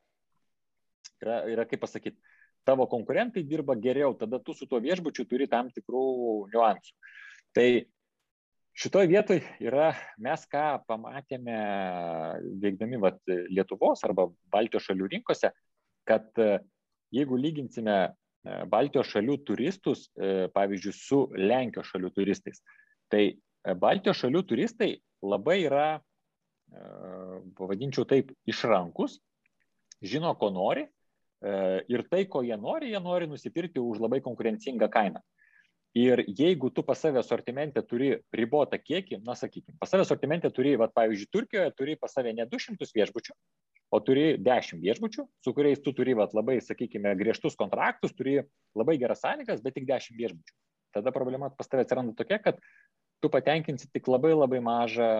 yra, yra kaip pasakyti, tavo konkurentai dirba geriau, tada tu su tuo viešbučiu turi tam tikrų niuansų. Tai šitoj vietoj yra mes ką pamatėme veikdami vat lietuvos arba baltijos šalių rinkose kad e, jeigu lyginsime e, baltijos šalių turistus e, pavyzdžiui su lenkijos šalių turistais Tai Baltijos šalių turistai labai yra, pavadinčiau taip, išrankus, žino, ko nori ir tai, ko jie nori, jie nori nusipirkti už labai konkurencingą kainą. Ir jeigu tu pas save sortimente turi ribotą kiekį, na sakykime, pas save sortimente turi, va, pavyzdžiui, Turkijoje turi pas save ne 200 viešbučių, o turi 10 viešbučių, su kuriais tu turi va, labai, sakykime, griežtus kontraktus, turi labai geras sąlygas, bet tik 10 viešbučių. Tada problema pas tave atsiranda tokia, kad tu patenkinsi tik labai labai mažą,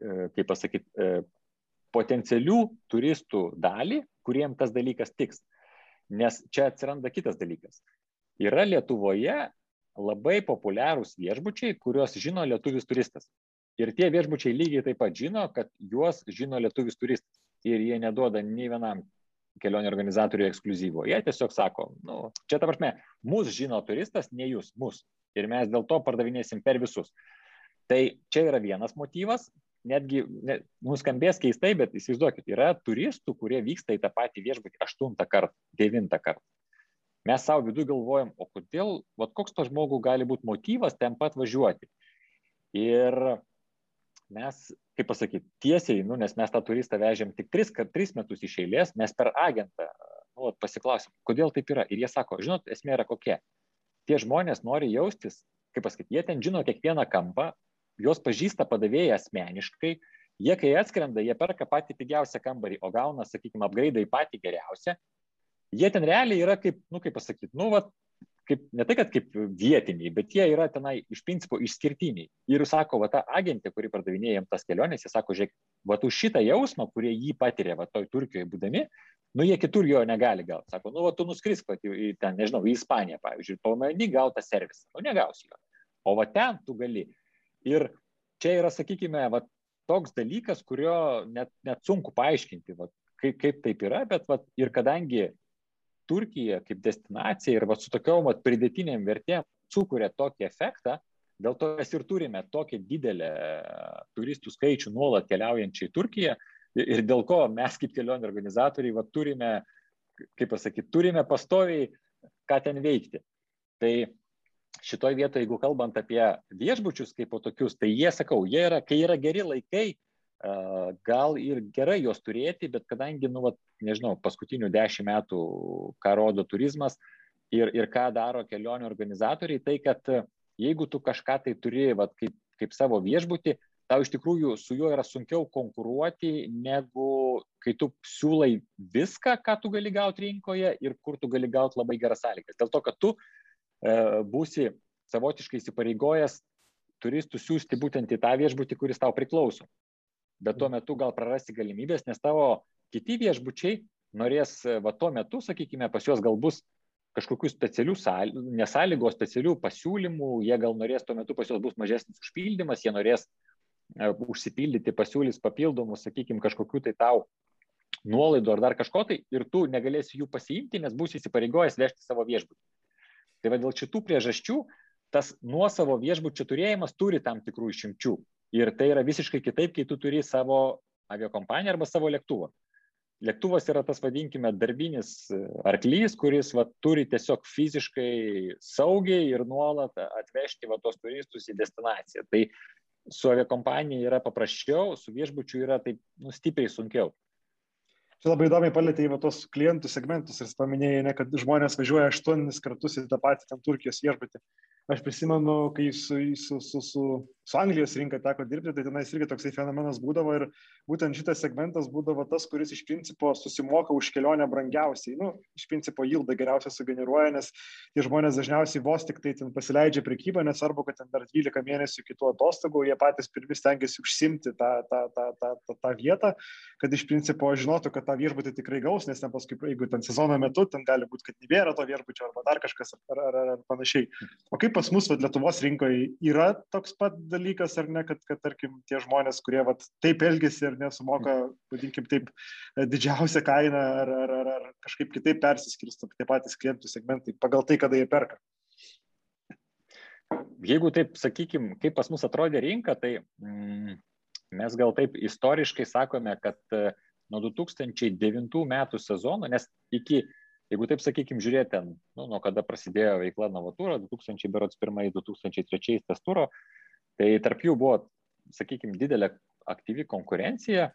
e, kaip pasakyti, e, potencialių turistų dalį, kuriem tas dalykas tiks. Nes čia atsiranda kitas dalykas Yra Lietuvoje labai populiarūs viešbučiai, kuriuos žino lietuvis turistas. Ir tie viešbučiai lygiai taip pat žino, kad juos žino lietuvis turistas. Ir jie neduoda nei vienam kelionių organizatoriui ekskluzyvo. Jie tiesiog sako, nu, čia ta prasme, mus žino turistas, ne jūs, mus. Ir mes dėl to pardavinėsim per visus. Tai čia yra vienas motyvas, netgi ne, nuskambės keistai, bet įsivaizduokit, yra turistų, kurie vyksta į tą patį viešbutį aštuntą kartą, devintą kartą mes savo viduje galvojam, o kodėl, vat, koks to žmogų gali būti motyvas ten pat važiuoti. Ir mes, kaip pasakyti, tiesiai, nu, nes mes tą turistą vežėm tik tris, tris metus iš eilės, mes per agentą nu, pasiklausim, kodėl taip yra. Ir jie sako, žinot, esmė yra kokia. Tie žmonės nori jaustis, kaip pasakyti, jie ten žino kiekvieną kampą, juos pažįsta padavėjai asmeniškai, jie kai atskrenda, jie perka patį pigiausią kambarį, o gauna, sakykime, apgraidą į patį geriausią jie ten realiai yra kaip, nu kaip pasakyti, nu, va, kaip, ne tai, kad kaip vietiniai, bet jie yra tenai iš principo išskirtiniai. Ir sako, va ta agentė, kuri pardavinėja jiems tas keliones, jie sako, žiūrėk, va už šitą jausmą, kurie jį patiria, va toj Turkijoje būdami, nu jie kitur jo negali gauti. Sako, nu va tu nuskrisk, va, į ten, nežinau, į Ispaniją, pavyzdžiui, ir pamani gautą servisą. Nu negausi jo. O va ten tu gali. Ir čia yra, sakykime, va, toks dalykas, kurio net, net sunku paaiškinti, va, kaip, kaip taip yra, bet va, ir kadangi Turkija kaip destinacija ir va, su tokiom va, pridėtiniam vertėm sukuria tokį efektą, dėl to mes ir turime tokį didelį turistų skaičių nuolat keliaujančiai į Turkiją ir dėl ko mes kaip kelionių organizatoriai va, turime, kaip pasakyti, turime pastoviai ką ten veikti. Tai šitoje vietoje, jeigu kalbant apie viešbučius kaip po tokius, tai jie, sakau, jie yra, kai yra geri laikai, gal ir gerai juos turėti, bet kadangi, nu, vat, nežinau, paskutinių dešimt metų, ką rodo turizmas ir, ir ką daro kelionių organizatoriai, tai kad jeigu tu kažką tai turi, vat, kaip, kaip savo viešbutį, tau iš tikrųjų su juo yra sunkiau konkuruoti, negu kai tu siūlai viską, ką tu gali gauti rinkoje ir kur tu gali gauti labai geras sąlygas. Dėl to, kad tu e, būsi savotiškai įsipareigojęs turistų siūsti būtent į tą viešbutį, kuris tau priklauso bet tuo metu gal prarasi galimybės, nes tavo kiti viešbučiai norės, va tuo metu, sakykime, pas juos gal bus kažkokių specialių sąlygų, nesąlygos, specialių pasiūlymų, jie gal norės tuo metu pas juos bus mažesnis užpildymas, jie norės uh, užsipildyti, pasiūlys papildomų, sakykime, kažkokių tai tau nuolaidų ar dar kažko tai ir tu negalėsi jų pasiimti, nes būsi įsipareigojęs vežti savo viešbutį. Tai va dėl šitų priežasčių tas nuosavo viešbučio turėjimas turi tam tikrų išimčių. Ir tai yra visiškai kitaip, kai tu turi savo aviakompaniją arba savo lėktuvą. Lėktuvas yra tas, vadinkime, darbinis arklys, kuris va, turi tiesiog fiziškai saugiai ir nuolat atvežti va, tos turistus į destinaciją. Tai su aviakompanija yra paprasčiau, su viešbučiu yra taip nu, stipriai sunkiau. Čia labai įdomiai palėtė į tos klientų segmentus ir paminėjai, ne, kad žmonės važiuoja aštuonis kartus į tą patį ten Turkijos viešbutį. Aš prisimenu, kai su, su, su, su su Anglijos rinka teko dirbti, tai tenais irgi toksai fenomenas būdavo ir būtent šitas segmentas būdavo tas, kuris iš principo susimoka už kelionę brangiausiai. Nu, iš principo jildą geriausiai sugeneruoja, nes tie žmonės dažniausiai vos tik tai ten pasileidžia prekybą, nesvarbu, kad ten dar 12 mėnesių kitų atostogų, jie patys pirmi stengiasi užsimti tą, tą, tą, tą, tą, tą vietą, kad iš principo žinotų, kad tą viešbutį tikrai gaus, nes ne paskui, jeigu ten sezono metu, ten gali būti, kad nebėra to viešbučio arba dar kažkas ar, ar, ar, ar panašiai. O kaip pas mus, vad, Lietuvos rinkoje yra toks pat dalykas, ar ne, kad, kad tarkim, tie žmonės, kurie vat, taip elgesi ir nesumoka, vadinkim, taip didžiausią kainą ar, ar, ar, ar kažkaip kitaip persiskirsto tie patys klientų segmentai pagal tai, kada jie perka. Jeigu taip, sakykim, kaip pas mus atrodė rinka, tai mm, mes gal taip istoriškai sakome, kad nuo 2009 metų sezono, nes iki Jeigu taip sakykime, žiūrėti nu, nuo kada prasidėjo veikla Novatūra, 2001-2003 tas turo, tai tarp jų buvo, sakykime, didelė aktyvi konkurencija, e,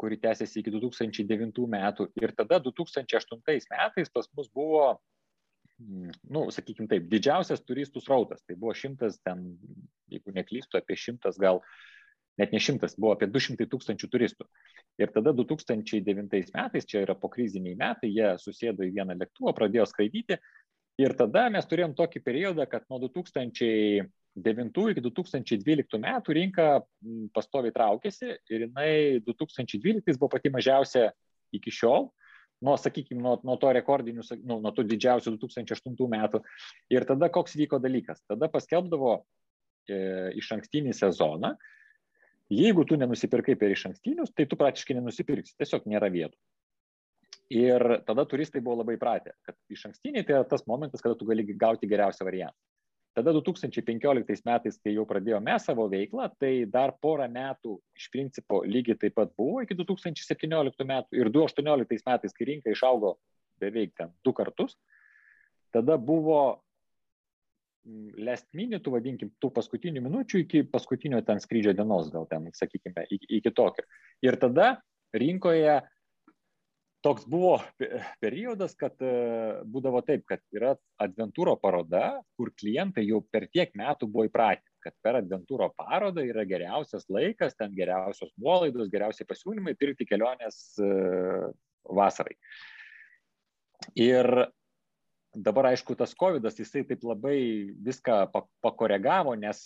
kuri tęsiasi iki 2009 metų. Ir tada 2008 metais pas mus buvo Mm, nu, sakykime taip, didžiausias turistų srautas. Tai buvo šimtas, ten, jeigu neklystu, apie šimtas, gal net ne šimtas, buvo apie 200 tūkstančių turistų. Ir tada 2009 metais, čia yra pokriziniai metai, jie susėdo į vieną lėktuvą, pradėjo skraidyti. Ir tada mes turėjom tokį periodą, kad nuo 2009 iki 2012 metų rinka pastoviai traukėsi ir jinai 2012 buvo pati mažiausia iki šiol nuo, sakykime, nuo, nuo to rekordinių, nu, nuo tų didžiausių 2008 metų. Ir tada koks vyko dalykas? Tada paskelbdavo e, iš ankstinį sezoną. Jeigu tu nenusipirkai per iš ankstinius, tai tu praktiškai nenusipirksi, tiesiog nėra vietų. Ir tada turistai buvo labai pratę, kad iš ankstiniai tai yra tas momentas, kada tu gali gauti geriausią variantą. Tada 2015 metais, kai jau pradėjome savo veiklą, tai dar porą metų iš principo lygiai taip pat buvo iki 2017 metų ir 2018 metais, kai rinka išaugo beveik ten du kartus, tada buvo last minute, vadinkim, tų paskutinių minučių iki paskutinio ten skrydžio dienos, gal ten, sakykime, iki, iki tokio. Ir tada rinkoje toks buvo periodas, kad e, būdavo taip, kad yra adventūro paroda, kur klientai jau per tiek metų buvo įpratę, kad per adventūro parodą yra geriausias laikas, ten geriausios nuolaidos, geriausiai pasiūlymai pirkti kelionės e, vasarai. Ir dabar, aišku, tas COVID, jisai taip labai viską pakoregavo, nes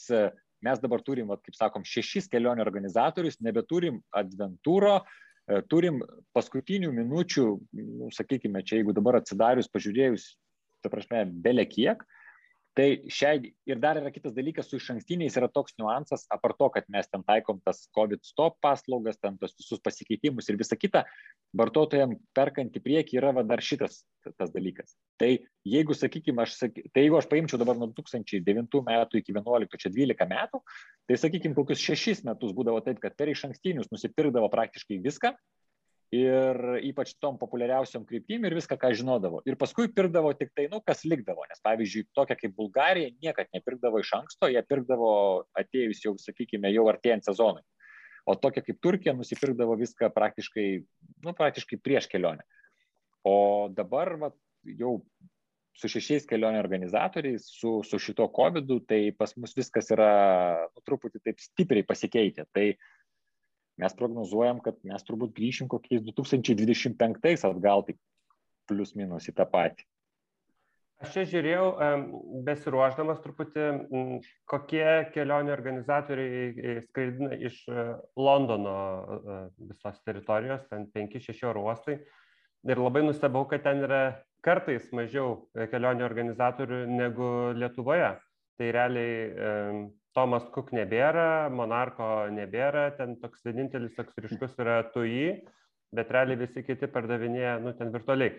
mes dabar turim, kaip sakom, šešis kelionių organizatorius, nebeturim adventūro, uh, E, turim paskutinių minučių, nu, sakykime, čia jeigu dabar atsidarius, pažiūrėjus, ta prasme, belė kiek, Tai šiai ir dar yra kitas dalykas, su iš ankstiniais yra toks niuansas, apart to, kad mes ten taikom tas COVID stop paslaugas, ten tos visus pasikeitimus ir visa kita, vartotojams perkant į priekį yra va, dar šitas tas dalykas. Tai jeigu, sakykime, aš, saky, tai jeigu aš paimčiau dabar nuo 2009 metų iki 2011, čia 12 metų, tai sakykime, kokius 6 metus būdavo taip, kad per iš ankstinius nusipirkdavo praktiškai viską, ir ypač tom populiariausiom kryptim ir viską, ką žinodavo. Ir paskui pirkdavo tik tai, nu, kas likdavo, nes pavyzdžiui, tokia kaip Bulgarija niekad nepirkdavo iš anksto, jie pirkdavo atėjus jau, sakykime, jau artėjant sezonui. O tokia kaip Turkija nusipirkdavo viską praktiškai, nu, praktiškai prieš kelionę. O dabar va, jau su šešiais kelionių organizatoriais, su, su šito COVID, tai pas mus viskas yra nu, truputį taip stipriai pasikeitę. Tai uh, mes prognozuojam, kad mes turbūt grįšim kokiais 2025 atgal, tai plius minus į tą patį. Aš čia žiūrėjau, besiruoždamas truputį, kokie kelionių organizatoriai skraidina iš e, Londono e, visos teritorijos, ten 5-6 oro uostai. Ir labai nustebau, kad ten yra kartais mažiau kelionių organizatorių negu Lietuvoje. Tai realiai Tomas Cook nebėra, Monarko nebėra, ten toks vienintelis toks ryškus yra TUI, bet realiai visi kiti pardavinėja, nu, ten virtualiai.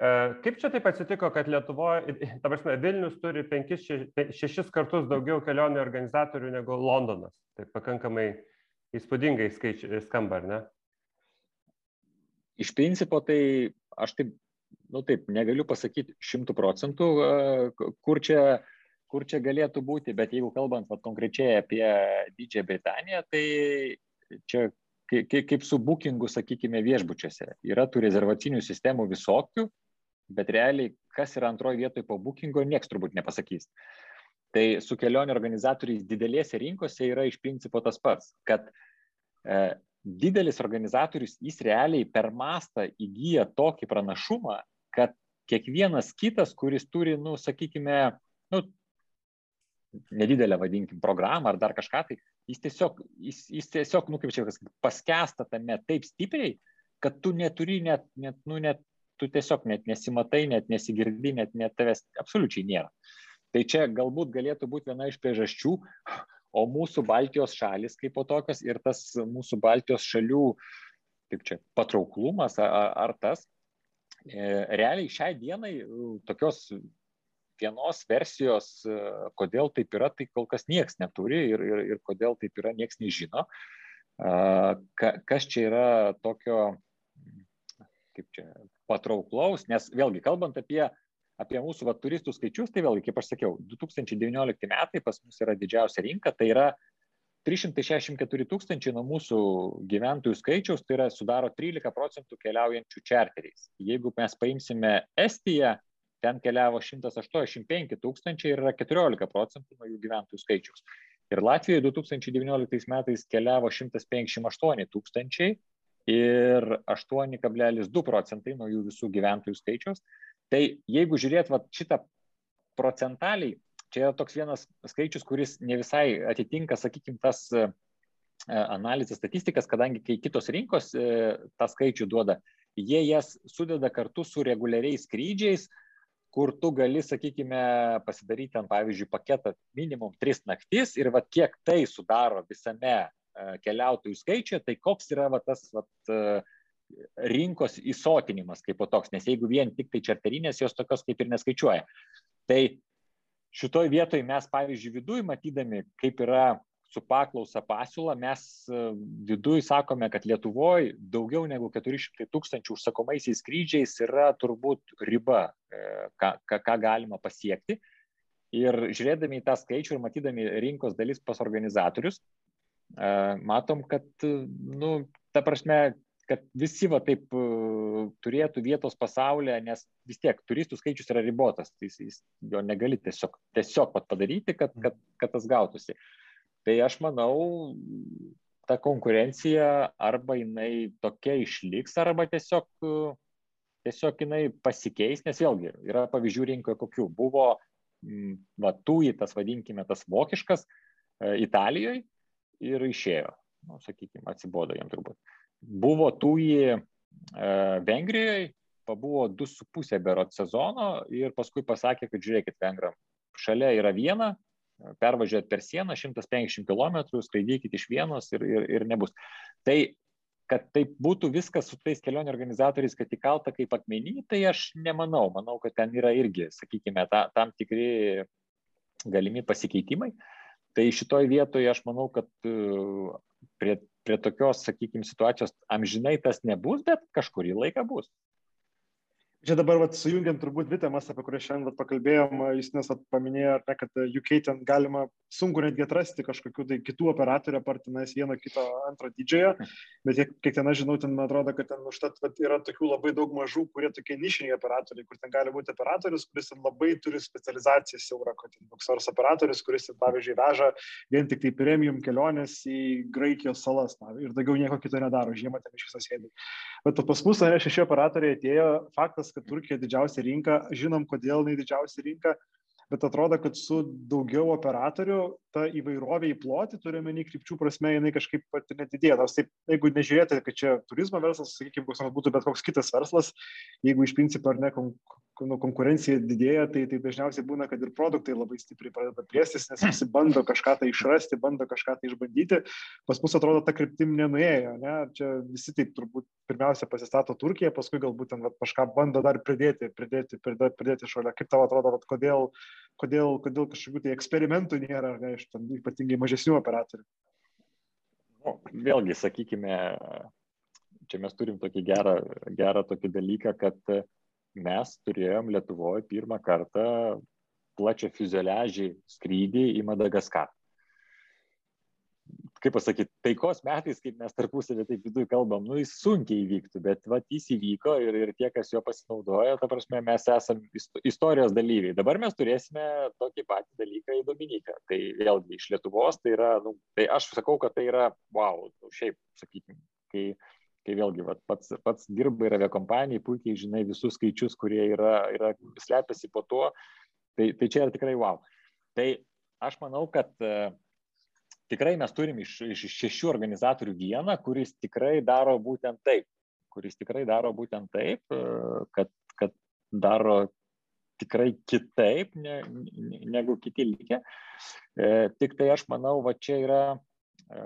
E, kaip čia taip atsitiko, kad Lietuvoje, ta prasme, Vilnius turi 5-6 kartus daugiau kelionių organizatorių negu Londonas? Tai pakankamai įspūdingai skaičiai skamba, ar ne? Iš principo, tai aš taip, nu taip, negaliu pasakyti šimtų procentų, e, kur čia uh, kur čia galėtų būti, bet jeigu kalbant vat, konkrečiai apie Didžiąją Britaniją, tai čia kaip, kaip su bookingu, sakykime, viešbučiuose. Yra tų rezervacinių sistemų visokių, bet realiai, kas yra antroje vietoje po bookingo, nieks turbūt nepasakys. Tai su kelionių organizatoriais didelėse rinkose yra iš principo tas pats, kad e, didelis organizatorius, jis realiai per mastą įgyja tokį pranašumą, kad kiekvienas kitas, kuris turi, nu, sakykime, nu, nedidelę, vadinkim, programą ar dar kažką, tai jis tiesiog, jis, jis tiesiog, nu kaip čia paskesta tame taip stipriai, kad tu neturi net, net, nu, net, tu tiesiog net nesimatai, net nesigirdi, net, net tavęs absoliučiai nėra. Tai čia galbūt galėtų būti viena iš priežasčių, o mūsų Baltijos šalis kaip po tokios ir tas mūsų Baltijos šalių, kaip čia, patrauklumas ar, ar tas, e, realiai šiai dienai tokios vienos versijos, e, kodėl taip yra, tai kol kas niekas neturi ir, ir, ir kodėl taip yra, niekas nežino. Ka, kas čia yra tokio, kaip čia, patrauklaus, nes vėlgi, kalbant apie, apie mūsų va, turistų skaičius, tai vėlgi, kaip aš sakiau, 2019 metai pas mus yra didžiausia rinka, tai yra 364 tūkstančiai nuo mūsų gyventojų skaičiaus, tai yra sudaro 13 procentų keliaujančių čarteriais. Jeigu mes paimsime Estiją, ten keliavo 185 tūkstančiai ir yra 14 procentų nuo jų gyventojų skaičiaus. Ir Latvijoje 2019 metais keliavo 158 tūkstančiai ir 8,2 procentai nuo jų visų gyventojų skaičiaus. Tai jeigu žiūrėt va, šitą procentaliai, čia yra toks vienas skaičius, kuris ne visai atitinka, sakykime, tas e, analizės statistikas, kadangi kai kitos rinkos e, tą skaičių duoda, jie jas sudeda kartu su reguliariais skrydžiais, kur tu gali, sakykime, pasidaryti ten, pavyzdžiui, paketą minimum 3 naktis ir va kiek tai sudaro visame keliautojų skaičiuje, tai koks yra va, tas va, rinkos įsotinimas kaip po toks, nes jeigu vien tik tai čarterinės, jos tokios kaip ir neskaičiuoja. Tai šitoj vietoj mes, pavyzdžiui, viduje matydami, kaip yra su paklausa pasiūla, mes viduje sakome, kad Lietuvoje daugiau negu 400 tūkstančių užsakomaisiais skrydžiais yra turbūt riba, e, ką, ką, ką galima pasiekti. Ir žiūrėdami į tą skaičių ir matydami rinkos dalis pas organizatorius, matom, kad, nu, ta prasme, kad visi va taip turėtų vietos pasaulyje, nes vis tiek turistų skaičius yra ribotas, tai jis, jis jo negali tiesiog, tiesiog padaryti, kad, kad, kad tas gautųsi. Tai aš manau, ta konkurencija arba jinai tokia išliks, arba tiesiog, tiesiog jinai pasikeis, nes vėlgi yra pavyzdžių rinkoje kokių. Buvo, va, tūjį tas vadinkime, tas vokiškas Italijoje, ir išėjo, nu, sakykime, atsibodo jam turbūt. Buvo tų į e, Vengrijoje, pabuvo 2,5 berot sezono ir paskui pasakė, kad žiūrėkit, vengram, šalia yra viena, pervažiuojat per sieną 150 km, skraidykit iš vienos ir, ir, ir nebus. Tai, kad taip būtų viskas su tais kelionių organizatoriais, kad įkalta kaip akmenį, tai aš nemanau. Manau, kad ten yra irgi, sakykime, ta, tam tikri galimi pasikeitimai. Tai šitoj vietoje aš manau, kad e, prie, prie tokios, sakykime, situacijos amžinai tas nebus, bet kažkurį laiką bus. Čia dabar vat, sujungiant turbūt dvi temas, apie kurias šiandien vat, pakalbėjom, jūs nes paminėjo, ne, kad UK ten galima sunku netgi atrasti kažkokių tai kitų operatorių, apartinais vieno kito antro didžiojo, bet kiek, kiek ten aš žinau, ten man atrodo, kad ten užtat vat, yra tokių labai daug mažų, kurie tokie nišiniai operatoriai, kur ten gali būti operatorius, kuris ten labai turi specializaciją siaurą, kad ten koks nors operatorius, kuris ten, pavyzdžiui, veža vien tik tai premium keliones į Graikijos salas na, ir daugiau nieko kito nedaro, žiemą ten iš viso sėdi. Bet pas mus, šeši operatoriai atėjo, faktas, kad Turkija didžiausia rinka, žinom, kodėl jinai didžiausia rinka, bet atrodo, kad su daugiau operatorių ta įvairovė į plotį, turime nei krypčių prasme, jinai kažkaip pat nedidėja. Nors taip, jeigu nežiūrėti, kad čia turizmo verslas, sakykime, koks nors būtų bet koks kitas verslas, jeigu iš principo ar ne nu, konkurencija didėja, tai, tai dažniausiai būna, kad ir produktai labai stipriai pradeda plėstis, nes visi bando kažką tai išrasti, bando kažką tai išbandyti. Pas mus atrodo, ta kryptim nenuėjo. Ne? Čia visi taip turbūt pirmiausia pasistato Turkiją, paskui galbūt ten vat, kažką bando dar pridėti, pridėti, pridėti, pridėti šalia. Kaip tau atrodo, vat, kodėl, kodėl, kodėl kažkokių tai eksperimentų nėra, ne, iš ten ypatingai mažesnių operatorių? Nu, vėlgi, sakykime, čia mes turim tokį gerą, gerą tokį dalyką, kad mes turėjom Lietuvoje pirmą kartą plačią fiuzeliažį skrydį į Madagaskarą. Kaip pasakyti, taikos metais, kaip mes tarpusavį taip viduje kalbam, nu jis sunkiai įvyktų, bet vat, jis įvyko ir, ir tie, kas jo pasinaudojo, ta prasme, mes esame istorijos dalyviai. Dabar mes turėsime tokį patį dalyką į Dominiką. Tai vėlgi iš Lietuvos, tai yra, nu, tai aš sakau, kad tai yra, wow, nu, šiaip, sakykime, kai kai vėlgi vat, pats, pats dirba ir aviakompanijai, puikiai žinai visus skaičius, kurie yra, yra slepiasi po tuo, tai, tai čia yra tikrai wow. Tai aš manau, kad uh, tikrai mes turim iš, iš šešių organizatorių vieną, kuris tikrai daro būtent taip, kuris tikrai daro būtent taip, uh, kad, kad daro tikrai kitaip ne, negu kiti likę. E, tik tai aš manau, va čia yra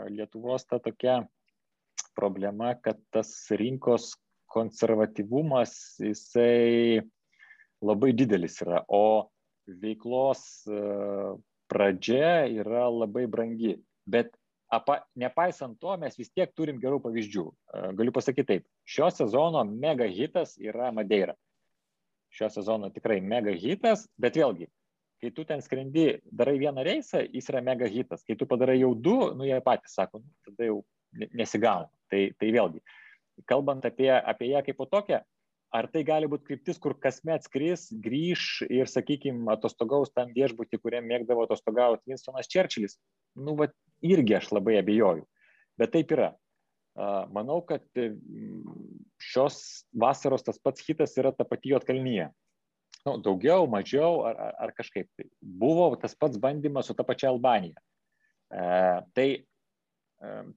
Lietuvos ta tokia problema, kad tas rinkos konservatyvumas, jisai labai didelis yra, o veiklos e, pradžia yra labai brangi. Bet apa, nepaisant to, mes vis tiek turim gerų pavyzdžių. Galiu pasakyti taip, šio sezono mega hitas yra Madeira. Šio sezono tikrai mega hitas, bet vėlgi, kai tu ten skrendi, darai vieną reisą, jis yra mega hitas. Kai tu padarai jau du, nu jie patys sako, nu, tada jau nesigauna. Tai, tai vėlgi, kalbant apie, apie ją kaip po tokią, ar tai gali būti kryptis, kur kasmet skris, grįž ir, sakykime, atostogaus tam viešbutį, kuriam mėgdavo atostogauti Winstonas Čerčilis, nu, va, irgi aš labai abejoju. Bet taip yra. Manau, kad šios vasaros tas pats hitas yra ta pati Jotkalnyje. Nu, daugiau, mažiau ar, ar, kažkaip. Tai buvo tas pats bandymas su ta pačia Albanija. E, tai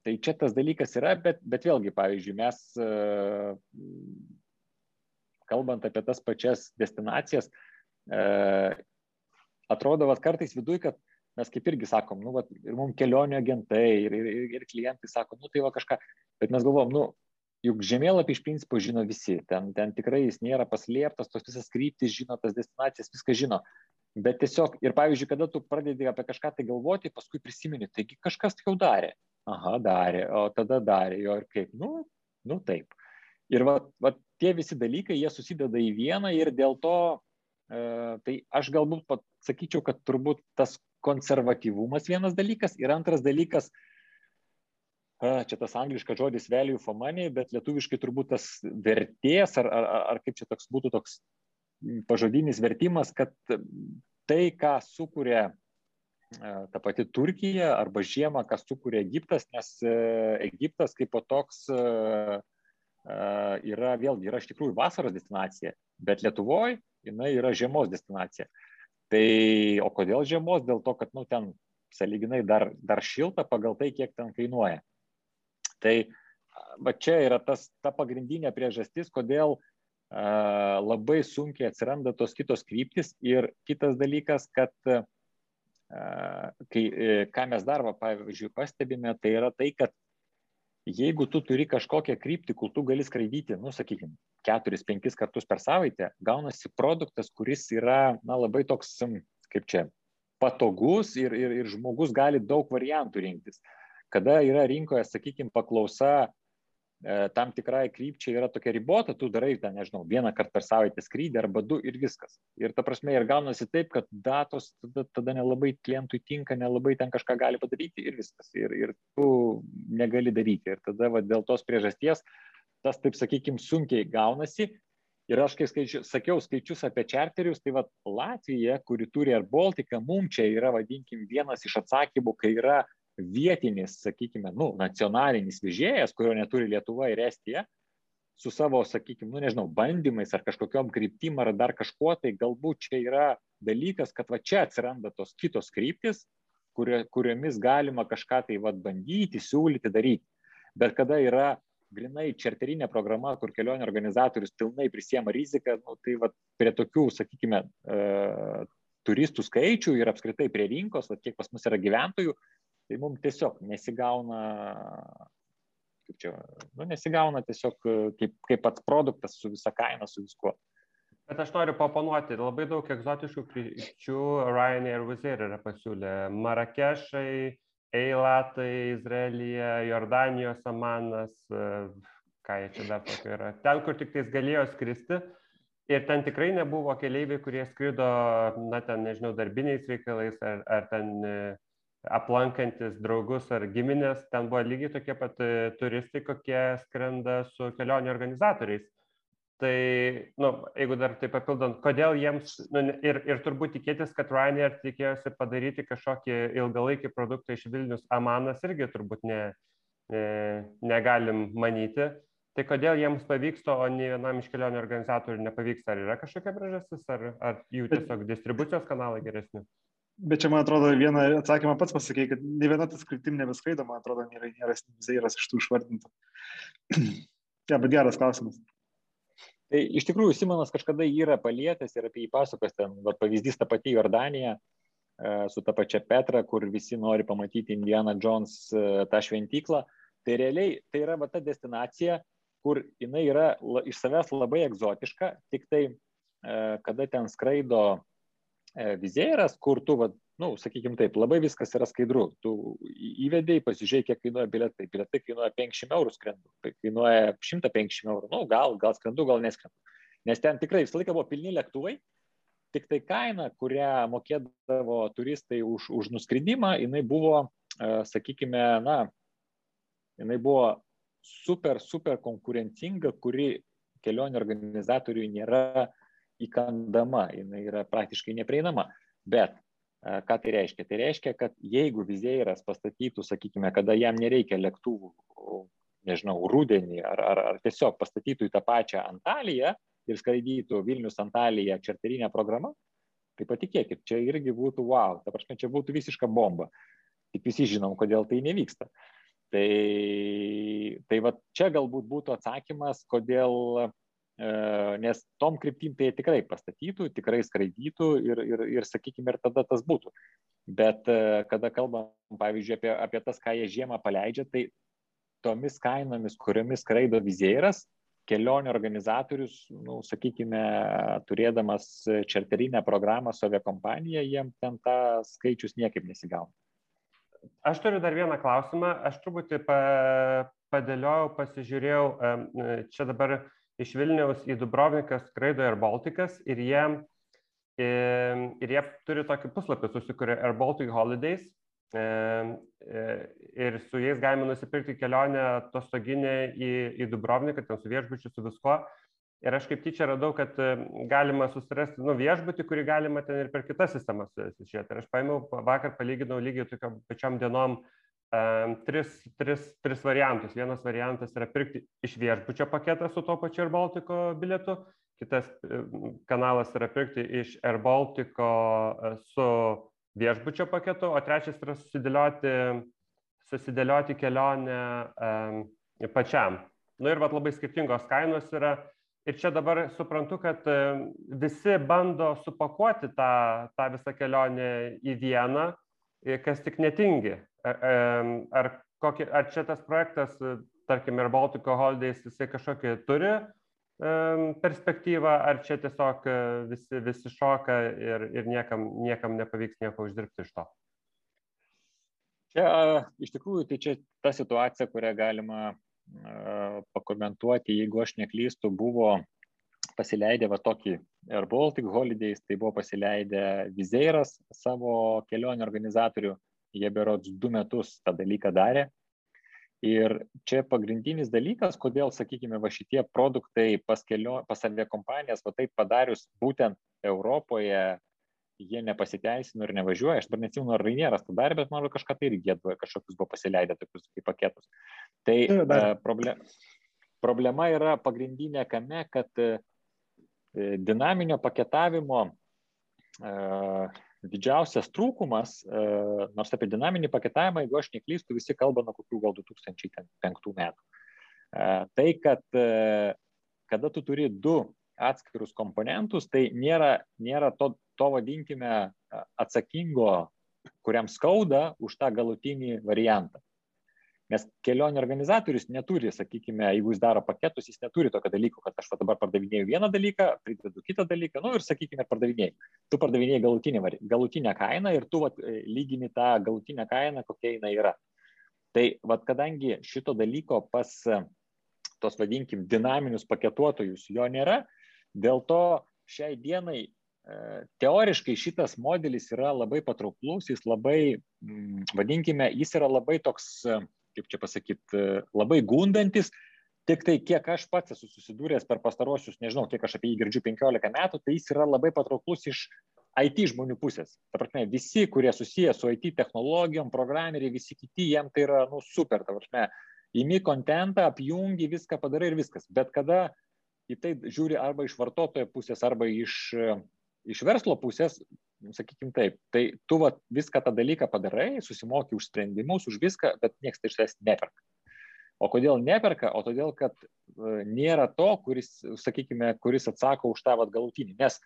Tai čia tas dalykas yra, bet, bet vėlgi, pavyzdžiui, mes, kalbant apie tas pačias destinacijas, atrodo, kad kartais viduje, kad mes kaip irgi sakom, nu, vat, ir mums kelionio agentai, ir, ir, ir klientai sako, nu, tai va kažką, bet mes galvom, nu, juk žemėlapį iš principo žino visi, ten, ten tikrai jis nėra paslėptas, tos visas kryptis žino, tas destinacijas, viską žino. Bet tiesiog, ir pavyzdžiui, kada tu pradedi apie kažką tai galvoti, paskui prisimeni, taigi kažkas tai jau darė aha, darė, o tada darė jo ir kaip, nu, nu taip. Ir va, va, tie visi dalykai, jie susideda į vieną ir dėl to, e, tai aš galbūt pasakyčiau, kad turbūt tas konservatyvumas vienas dalykas ir antras dalykas, e, čia tas angliškas žodis value for money, bet lietuviškai turbūt tas vertės, ar, ar, ar kaip čia toks būtų toks pažodinis vertimas, kad tai, ką sukuria E, ta pati Turkija arba žiemą, kas sukūrė Egiptas, nes e, Egiptas kaip po toks e, yra vėlgi, yra iš tikrųjų vasaros destinacija, bet Lietuvoje jinai yra žiemos destinacija. Tai o kodėl žiemos? Dėl to, kad nu, ten saliginai dar, dar šilta pagal tai, kiek ten kainuoja. Tai va čia yra tas, ta pagrindinė priežastis, kodėl uh, labai sunkiai atsiranda tos kitos kryptis. Ir kitas dalykas, kad uh, kai, e, ką mes dar, va, pavyzdžiui, pastebime, tai yra tai, kad jeigu tu turi kažkokią kryptį, kur tu gali skraidyti, nu, sakykime, keturis, penkis kartus per savaitę, gaunasi produktas, kuris yra, na, labai toks, kaip čia, patogus ir, ir, ir žmogus gali daug variantų rinktis. Kada yra rinkoje, sakykime, paklausa tam tikrai krypčiai yra tokia ribota, tu darai ten, nežinau, vieną kartą per savaitę skrydį arba du ir viskas. Ir ta prasme, ir gaunasi taip, kad datos tada, tada nelabai klientui tinka, nelabai ten kažką gali padaryti ir viskas. Ir, ir tu negali daryti. Ir tada va, dėl tos priežasties tas, taip sakykime, sunkiai gaunasi. Ir aš, kai skaičiu, sakiau skaičius apie čarterius, tai va Latvija, kuri turi Air Baltica, mums čia yra, vadinkim, vienas iš atsakymų, kai yra vietinis, sakykime, nu, nacionalinis vežėjas, kurio neturi Lietuva ir Estija, su savo, sakykime, nu, nežinau, bandymais ar kažkokiam kryptim ar dar kažkuo, tai galbūt čia yra dalykas, kad va čia atsiranda tos kitos kryptis, kurio, kuriomis galima kažką tai vad bandyti, siūlyti, daryti. Bet kada yra grinai čarterinė programa, kur kelionių organizatorius pilnai prisiema riziką, nu, tai va prie tokių, sakykime, e, turistų skaičių ir apskritai prie rinkos, va, kiek pas mus yra gyventojų, tai mums tiesiog nesigauna, kaip čia, nu, nesigauna tiesiog kaip, kaip pats produktas su visa kaina, su viskuo. Bet aš noriu paponuoti, labai daug egzotiškų krypčių Ryanair Wizard yra pasiūlę. Marakešai, Eilatai, Izraelija, Jordanijos Amanas, ką jie čia dar tokio yra. Ten, kur tik tais galėjo skristi. Ir ten tikrai nebuvo keleiviai, kurie skrido, na, ten, nežinau, darbiniais reikalais ar, ar ten aplankantis draugus ar giminės, ten buvo lygiai tokie pat e, turistai, kokie skrenda su kelionių organizatoriais. Tai, nu, jeigu dar tai papildant, kodėl jiems, nu, ir, ir turbūt tikėtis, kad Ryanair tikėjosi padaryti kažkokį ilgalaikį produktą iš Vilnius Amanas irgi turbūt ne, ne, negalim manyti. Tai kodėl jiems pavyksta, o ne vienam iš kelionių organizatorių nepavyksta? Ar yra kažkokia priežastis, ar, ar jų tiesiog distribucijos kanalai geresni? Bet čia, man atrodo, vieną atsakymą pats pasakėjai, kad ne viena tas kryptim nebeskraido, man atrodo, nėra, nėra zairas iš tų išvardintų. ja, bet geras klausimas. Tai iš tikrųjų Simonas kažkada yra palietęs ir apie jį pasakas, ten va, pavyzdys ta pati Jordanija e, su ta pačia Petra, kur visi nori pamatyti Indiana Jones e, tą šventyklą. Tai realiai tai yra va, ta destinacija, kur jinai yra iš savęs labai egzotiška, tik tai e, kada ten skraido vizėras, kur tu, va, nu, sakykime taip, labai viskas yra skaidru. Tu įvedėjai, pasižiūrėjai, kiek kainuoja biletai. Biletai kainuoja 500 eurų skrendu, kainuoja 150 eurų. Nu, gal, gal skrendu, gal neskrendu. Nes ten tikrai visą laiką buvo pilni lėktuvai, tik tai kaina, kurią mokėdavo turistai už, už nuskridimą, jinai buvo, sakykime, na, jinai buvo super, super konkurencinga, kuri kelionių organizatoriui nėra įkandama, jinai yra praktiškai neprieinama. Bet ką tai reiškia? Tai reiškia, kad jeigu vizėjas pastatytų, sakykime, kada jam nereikia lėktuvų, nežinau, rudenį ar, ar, ar tiesiog pastatytų į tą pačią Antaliją ir skraidytų Vilnius Antalija čarterinė programa, tai patikėkit, čia irgi būtų wow, ta prasme, čia būtų visiška bomba. Tik visi žinom, kodėl tai nevyksta. Tai, tai va čia galbūt būtų atsakymas, kodėl, e, nes tom kryptim tai tikrai pastatytų, tikrai skraidytų ir, ir, ir sakykime, ir tada tas būtų. Bet e, kada kalbam, pavyzdžiui, apie, apie tas, ką jie žiemą paleidžia, tai tomis kainomis, kuriomis skraido vizėras, kelionių organizatorius, nu, sakykime, turėdamas čarterinę programą su aviakompanija, jiem ten tą skaičius niekaip nesigauna. Aš turiu dar vieną klausimą. Aš truputį pa, padėliojau, pasižiūrėjau, čia dabar iš Vilniaus į Dubrovniką skraido Air Balticas ir jie, ir jie turi tokį puslapį, susikūrė Air Baltic Holidays e, ir su jais galima nusipirkti kelionę atostoginę į, į Dubrovniką, ten su viešbučiu, su viskuo. Ir aš kaip tyčia radau, kad galima susirasti nu, viešbutį, kurį galima ten ir per kitas sistemas susižiūrėti. Ir aš paėmiau, vakar palyginau lygiai tokiam pačiam dienom um, tris, tris, tris variantus. Vienas variantas yra pirkti iš viešbučio paketą su to pačiu Air Baltico bilietu, kitas e, kanalas yra pirkti iš Air Baltico su viešbučio paketu, o trečias yra susidėlioti, susidėlioti kelionę um, pačiam. Na nu, ir vat, labai skirtingos kainos yra Ir čia dabar suprantu, kad e, visi bando supakuoti tą, tą visą kelionę į vieną, kas tik netingi. Ar, kokį, ar čia tas projektas, e, tarkim, ir Baltiko Holidays, jisai kažkokį turi perspektyvą, ar čia tiesiog e, visi, visi šoka ir, ir niekam, niekam nepavyks nieko uždirbti iš to? Čia iš tikrųjų tai čia ta situacija, kurią galima pakomentuoti, jeigu aš neklystu, buvo pasileidę va tokį Air Baltic Holidays, tai buvo pasileidę Vizeiras savo kelionių organizatorių, jie berods du metus tą dalyką darė. Ir čia pagrindinis dalykas, kodėl, sakykime, va šitie produktai pas, kelio, pas aviakompanijas, va taip padarius būtent Europoje, jie nepasiteisino ir nevažiuoja. Aš dabar neatsimenu, ar Rainieras tą darė, bet manau, kažką tai irgi jie kažkokius buvo pasileidę tokius kaip paketus. Tai uh, problem, problema yra pagrindinė kame, kad uh, dinaminio paketavimo uh, didžiausias trūkumas, uh, nors apie dinaminį paketavimą, jeigu aš neklystu, visi kalba nuo kokių gal 2005 metų. Uh, tai, kad uh, kada tu turi du atskirus komponentus, tai nėra, nėra to, to vadinkime atsakingo, kuriam skauda už tą galutinį variantą. Nes kelionių organizatorius neturi, sakykime, jeigu jis daro paketus, jis neturi tokio dalyko, kad aš dabar pardavinėjau vieną dalyką, pridedu kitą dalyką, nu ir, sakykime, pardavinėjai. Tu pardavinėjai galutinę, galutinę kainą ir tu vat, lygini tą galutinę kainą, kokia jinai yra. Tai vat, kadangi šito dalyko pas tos, vadinkim, dinaminius paketuotojus jo nėra, Dėl to šiai dienai e, teoriškai šitas modelis yra labai patrauklus, jis labai, mm, vadinkime, jis yra labai toks, e, kaip čia pasakyti, e, labai gundantis, tik tai kiek aš pats esu susidūręs per pastarosius, nežinau, kiek aš apie jį girdžiu 15 metų, tai jis yra labai patrauklus iš IT žmonių pusės. Ta prasme, visi, kurie susiję su IT technologijom, programeriai, visi kiti, jiem tai yra, nu, super, ta prasme, įmi kontentą, apjungi, viską padarai ir viskas. Bet kada į tai žiūri arba iš vartotojo pusės, arba iš, iš verslo pusės, sakykime taip, tai tu va, viską tą dalyką padarai, susimoki už sprendimus, už viską, bet niekas tai iš tavęs neperka. O kodėl neperka? O todėl, kad e, nėra to, kuris, sakykime, kuris atsako už tą vat, galutinį. Nes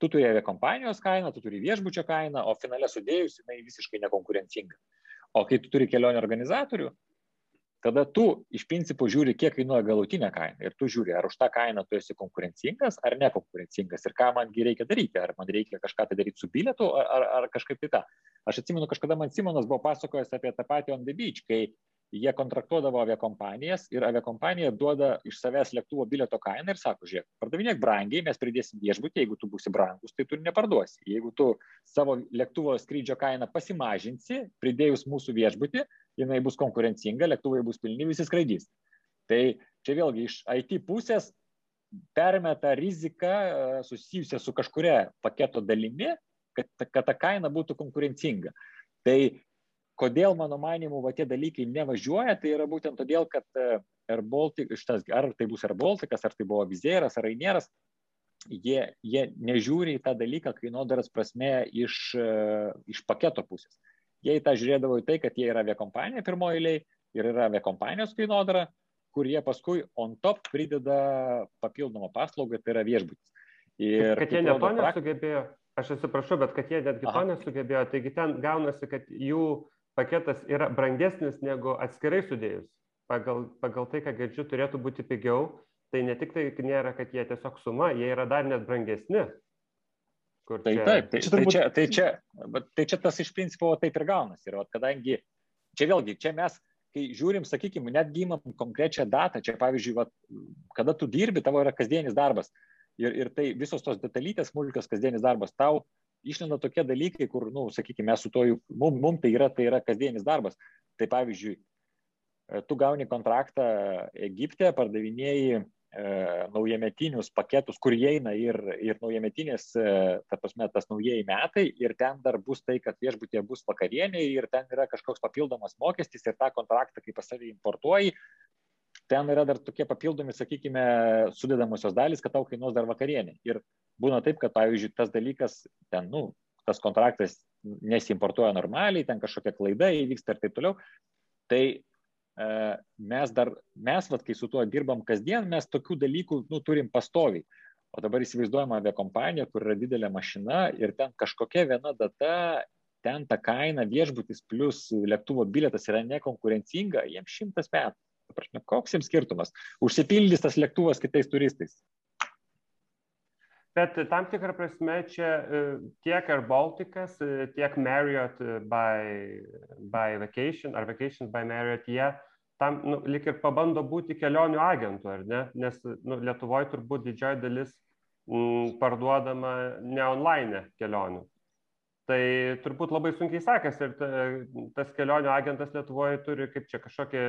tu turi aviakompanijos kainą, tu turi viešbučio kainą, o finale sudėjus jinai visiškai nekonkurencinga. O kai tu turi kelionių organizatorių, tada tu iš principo žiūri, kiek kainuoja galutinė kaina ir tu žiūri, ar už tą kainą tu esi konkurencingas ar nekonkurencingas ir ką mangi reikia daryti, ar man reikia kažką tai daryti su bilietu ar, ar, ar kažkaip tai tą. Aš atsimenu, kažkada man Simonas buvo pasakojęs apie tą patį On the Beach, kai jie kontraktuodavo aviakompanijas ir aviakompanija duoda iš savęs lėktuvo bilieto kainą ir sako, žiūrėk, pardavinėk brangiai, mes pridėsim viešbutį, jeigu tu būsi brangus, tai tu neparduosi. Jeigu tu savo lėktuvo skrydžio kainą pasimažinsi, pridėjus mūsų viešbutį, jinai bus konkurencinga, lėktuvai bus pilni, visi skraidys. Tai čia vėlgi iš IT pusės permeta riziką e, susijusią su kažkuria paketo dalimi, kad, kad ta kaina būtų konkurencinga. Tai kodėl mano manimu va tie dalykai nevažiuoja, tai yra būtent todėl, kad e, Air Baltic, šitas, ar tai bus Air Balticas, ar tai buvo Vizėras, ar Rainieras, jie, jie nežiūri į tą dalyką kainodaras prasme iš, e, iš paketo pusės. Jie į tą žiūrėdavo į tai, kad jie yra aviakompanija pirmoji eiliai ir yra aviakompanijos kainodara, kur jie paskui on top prideda papildomą paslaugą, tai yra viešbutis. Ir kad jie net to nesugebėjo, aš atsiprašau, bet kad jie netgi to nesugebėjo, taigi ten gaunasi, kad jų paketas yra brangesnis negu atskirai sudėjus. Pagal, pagal tai, ką girdžiu, turėtų būti pigiau. Tai ne tik tai nėra, kad jie tiesiog suma, jie yra dar net brangesni. Kur tai čia... taip, tai, tai, turbūt... tai, čia, tai, čia, tai čia tas iš principo taip ir gaunasi. Ir kadangi čia vėlgi, čia mes, kai žiūrim, sakykime, netgi įmam konkrečią datą, čia pavyzdžiui, vat, kada tu dirbi, tavo yra kasdienis darbas. Ir, ir tai visos tos detalytės, smulkios kasdienis darbas, tau išlenda tokie dalykai, kur, na, nu, sakykime, mes su to, mum, mum tai yra, tai yra kasdienis darbas. Tai pavyzdžiui, e, tu gauni kontraktą Egipte, pardavinėjai naujametinius paketus, kur įeina ir, ir naujametinės, e, ta prasme, tas naujieji metai ir ten dar bus tai, kad viešbutė bus vakarienė ir ten yra kažkoks papildomas mokestis ir tą kontraktą, kai pas savį importuoji, ten yra dar tokie papildomi, sakykime, sudėdamosios dalys, kad tau kainuos dar vakarienė. Ir būna taip, kad, pavyzdžiui, tas dalykas, ten, nu, tas kontraktas nesimportuoja normaliai, ten kažkokia klaida įvyksta ir taip toliau. Tai e, mes dar, mes, vat, kai su tuo dirbam kasdien, mes tokių dalykų, nu, turim pastoviai. O dabar įsivaizduojama avia kompanija, kur yra didelė mašina ir ten kažkokia viena data, ten ta kaina viešbutis plus lėktuvo biletas yra nekonkurencinga, jiems šimtas metų. Prasme, koks jums skirtumas? Užsipildys tas lėktuvas kitais turistais. Bet tam tikrą prasme čia e, tiek Air Balticas, e, tiek Marriott e, by, by Vacation ar Vacation by Marriott, jie tam nu, lik ir pabando būti kelionių agentų, ar ne? Nes nu, Lietuvoje turbūt didžioji dalis m, parduodama ne online kelionių tai turbūt labai sunkiai sekasi ir ta, tas kelionių agentas Lietuvoje turi kaip čia kažkokią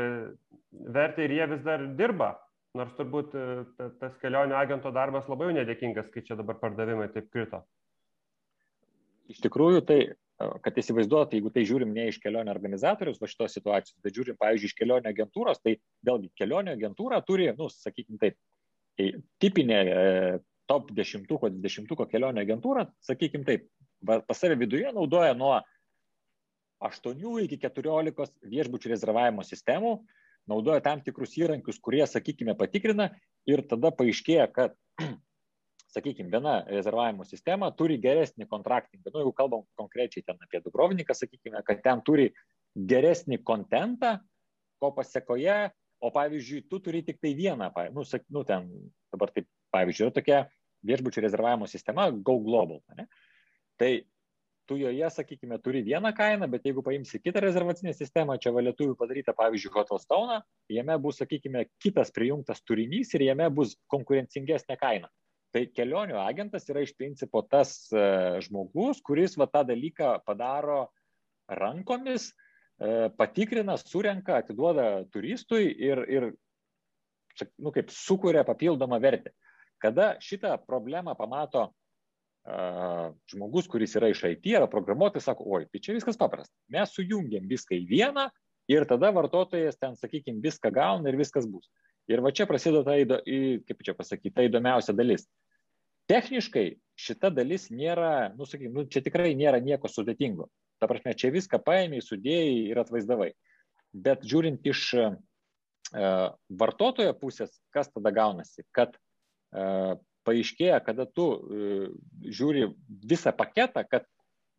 vertę ir jie vis dar dirba. Nors turbūt e, ta, tas kelionių agento darbas labai nedėkingas, kai čia dabar pardavimai taip krito. Iš tikrųjų, tai, e, kad įsivaizduot, jeigu tai žiūrim ne iš kelionio organizatorius, va šitos situacijos, bet žiūrim, pavyzdžiui, iš kelionio agentūros, tai vėlgi kelionio agentūra turi, nu, sakykime taip, tipinė e, top 10-20 kelionio agentūra, sakykime taip, pas save viduje naudoja nuo 8 iki 14 viešbučių rezervavimo sistemų, naudoja tam tikrus įrankius, kurie, sakykime, patikrina ir tada paaiškėja, kad, sakykime, viena rezervavimo sistema turi geresnį kontraktingą. Nu, jeigu kalbam konkrečiai ten apie Dubrovniką, sakykime, kad ten turi geresnį kontentą, ko pasiekoje, o pavyzdžiui, tu turi tik tai vieną, nu, sak, nu ten dabar taip, pavyzdžiui, yra tokia viešbučių rezervavimo sistema Go Global. Ne? Tai tu joje, sakykime, turi vieną kainą, bet jeigu paimsi kitą rezervacinę sistemą, čia valietuvių padaryta, pavyzdžiui, Hotel Stone, jame bus, sakykime, kitas prijungtas turinys ir jame bus konkurencingesnė kaina. Tai kelionių agentas yra iš principo tas uh, žmogus, kuris va tą dalyką padaro rankomis, uh, patikrina, surenka, atiduoda turistui ir, ir nu, kaip sukuria papildomą vertę. Kada šitą problemą pamato žmogus, kuris yra iš IT, yra programuotojas, sako, oi, tai čia viskas paprasta. Mes sujungiam viską į vieną ir tada vartotojas ten, sakykime, viską gauna ir viskas bus. Ir va čia prasideda ta, kaip čia pasakyti, ta įdomiausia dalis. Techniškai šita dalis nėra, nu, sakykime, nu, čia tikrai nėra nieko sudėtingo. Ta prasme, čia viską paėmė, sudėjai ir atvaizdavai. Bet žiūrint iš uh, vartotojo pusės, kas tada gaunasi, kad uh, paaiškėja, kada tu e, žiūri visą paketą, kad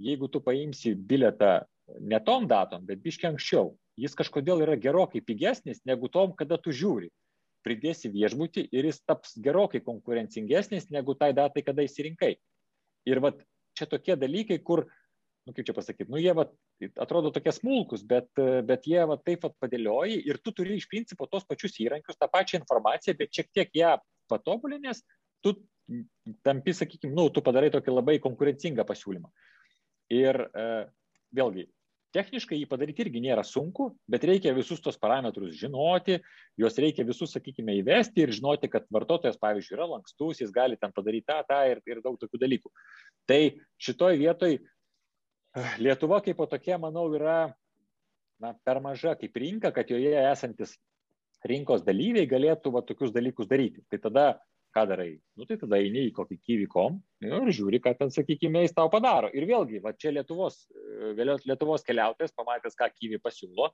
jeigu tu paimsi biletą ne tom datom, bet biškiai anksčiau, jis kažkodėl yra gerokai pigesnis negu tom, kada tu žiūri. Pridėsi viešbutį ir jis taps gerokai konkurencingesnis negu tai datai, kada įsirinkai. Ir vat, čia tokie dalykai, kur, nu kaip čia pasakyti, nu jie vat, atrodo tokie smulkus, bet, bet jie vat, taip vat, padėlioji ir tu turi iš principo tos pačius įrankius, tą pačią informaciją, bet šiek tiek ją patobulinės, tu tampi, sakykime, nu, tu padarai tokį labai konkurencingą pasiūlymą. Ir e, vėlgi, techniškai jį padaryti irgi nėra sunku, bet reikia visus tos parametrus žinoti, juos reikia visus, sakykime, įvesti ir žinoti, kad vartotojas, pavyzdžiui, yra lankstus, jis gali ten padaryti tą, tą ir, ir daug tokių dalykų. Tai šitoj vietoj Lietuva kaip po tokia, manau, yra na, per maža kaip rinka, kad joje esantis rinkos dalyviai galėtų va, tokius dalykus daryti. Tai tada ką darai? Nu tai tada eini į kokį kyvykom ir žiūri, ką ten, sakykime, jis tau padaro. Ir vėlgi, va čia Lietuvos, vėliau Lietuvos keliautojas, pamatęs, ką kyvį pasiūlo,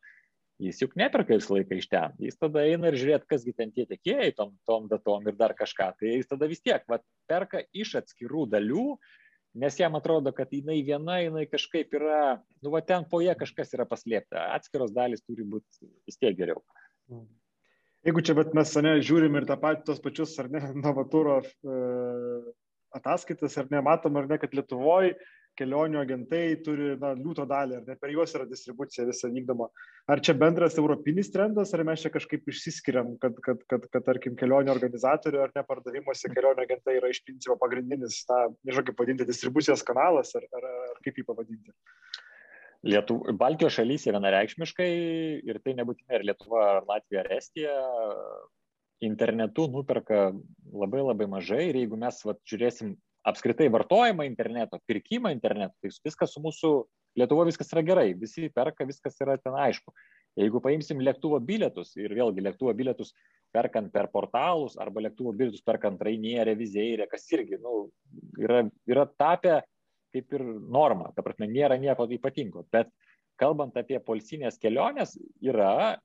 jis juk neperka visą laiką iš ten. Jis tada eina ir žiūrėt, kasgi ten tie tiekėjai tom, tom datom ir dar kažką. Tai jis tada vis tiek, va, perka iš atskirų dalių, nes jam atrodo, kad jinai viena, jinai kažkaip yra, nu va ten po ją kažkas yra paslėpta. Atskiros dalis turi būti vis tiek geriau. Jeigu čia bet mes ne, žiūrim ir tą patį, tos pačius, ar ne, Novatūro e, ataskaitas, ar ne, matom, ar ne, kad Lietuvoje kelionių agentai turi na, liūto dalį, ar ne, per juos yra distribucija visa vykdoma. Ar čia bendras europinis trendas, ar mes čia kažkaip išsiskiriam, kad, kad, kad, kad tarkim, kelionių organizatorių ar ne pardavimuose kelionių agentai yra iš principo pagrindinis, na, nežinau kaip pavadinti, distribucijos kanalas, ar, ar, ar kaip jį pavadinti. Lietuv... Baltijos šalyse vienareikšmiškai ir tai nebūtinai ar Lietuva, ar Latvija, ar Estija internetu nuperka labai labai mažai ir jeigu mes vat, žiūrėsim apskritai vartojimą interneto, pirkimą interneto, tai viskas su mūsų Lietuvo viskas yra gerai, visi perka, viskas yra ten aišku. Jeigu paimsim lėktuvo bilietus ir vėlgi lėktuvo bilietus perkant per portalus arba lėktuvo bilietus perkant Rainierę, Vizėrę, kas irgi nu, yra, yra tapę kaip ir norma, ta prasme, nėra nieko ypatingo. Bet kalbant apie polsinės keliones, yra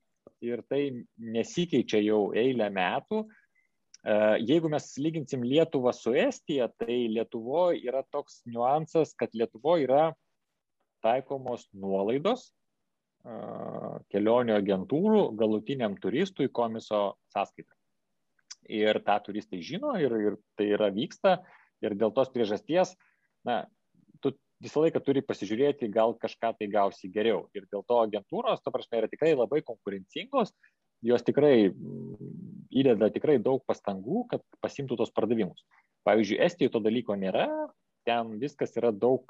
ir tai nesikeičia jau eilę metų. E, jeigu mes lyginsim Lietuvą su Estija, tai Lietuvoje yra toks niuansas, kad Lietuvoje yra taikomos nuolaidos e, kelionių agentūrų galutiniam turistui komiso sąskaitą. Ir tą turistai žino ir, ir tai yra vyksta. Ir dėl tos priežasties, na, visą laiką turi pasižiūrėti, gal kažką tai gausi geriau. Ir dėl to agentūros, to prasme, yra tikrai labai konkurencingos, jos tikrai mm, įdeda tikrai daug pastangų, kad pasimtų tos pardavimus. Pavyzdžiui, Estijoje to dalyko nėra, ten viskas yra daug,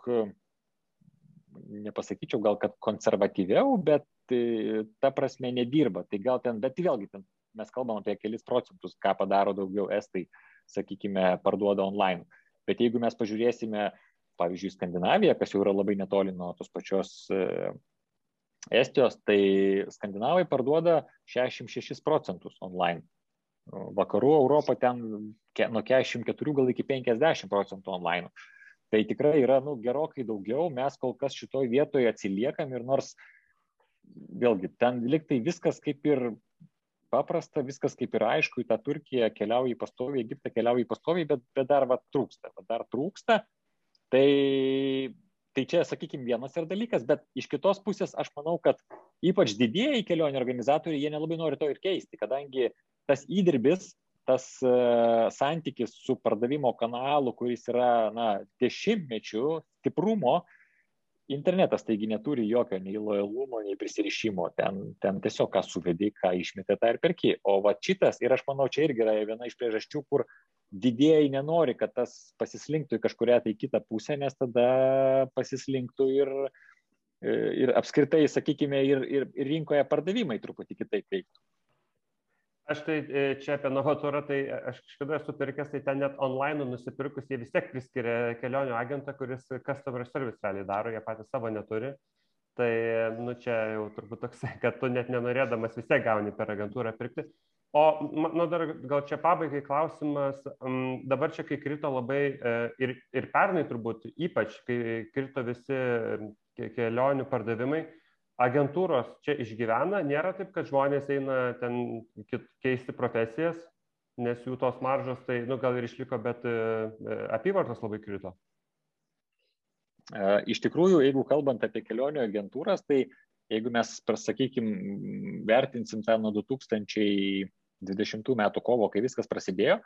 nepasakyčiau gal, kad konservatyviau, bet e, ta prasme nedirba. Tai gal ten, bet vėlgi ten mes kalbam apie kelis procentus, ką padaro daugiau estai, sakykime, parduoda online. Bet jeigu mes pažiūrėsime pavyzdžiui, Skandinavija, kas jau yra labai netoli nuo tos pačios e, Estijos, tai skandinavai parduoda 66 procentus online. Vakarų Europą ten nuo 44 gal iki 50 procentų online. Tai tikrai yra nu, gerokai daugiau, mes kol kas šitoje vietoje atsiliekam ir nors vėlgi ten liktai viskas kaip ir paprasta, viskas kaip ir aišku, į tą Turkiją keliauja į pastoviai, Egiptą keliauja į pastoviai, bet, bet dar va trūksta, va, dar trūksta Tai, tai čia, sakykime, vienas yra dalykas, bet iš kitos pusės aš manau, kad ypač didieji kelionių organizatoriai, jie nelabai nori to ir keisti, kadangi tas įdirbis, tas uh, santykis su pardavimo kanalu, kuris yra na, dešimtmečių stiprumo, internetas taigi neturi jokio nei lojalumo, nei prisirišimo, ten, ten tiesiog ką suvedai, ką išmetė, tą ir perki. O va šitas, ir aš manau, čia irgi yra viena iš priežasčių, kur didėjai nenori, kad tas pasislinktų į kažkuria tai kitą pusę, nes tada pasislinktų ir, ir apskritai, sakykime, ir, ir, rinkoje pardavimai truputį kitaip veiktų. Aš tai e, čia apie novatūrą, tai aš kažkada esu pirkęs, tai ten net online nusipirkus, jie vis tiek priskiria kelionių agentą, kuris customer service realiai daro, jie patys savo neturi. Tai, nu, čia jau turbūt toks, kad tu net nenorėdamas vis tiek gauni per agentūrą pirkti. O nu, dar gal čia pabaigai klausimas, dabar čia kai krito labai e, ir, ir pernai turbūt ypač, kai krito visi kelionių pardavimai, agentūros čia išgyvena, nėra taip, kad žmonės eina ten keisti profesijas, nes jų tos maržos tai nu, gal ir išliko, bet e, e, apyvartos labai krito. Iš tikrųjų, jeigu kalbant apie kelionių agentūras, tai jeigu mes, sakykime, vertinsim tą nuo 2020 metų kovo, kai viskas prasidėjo,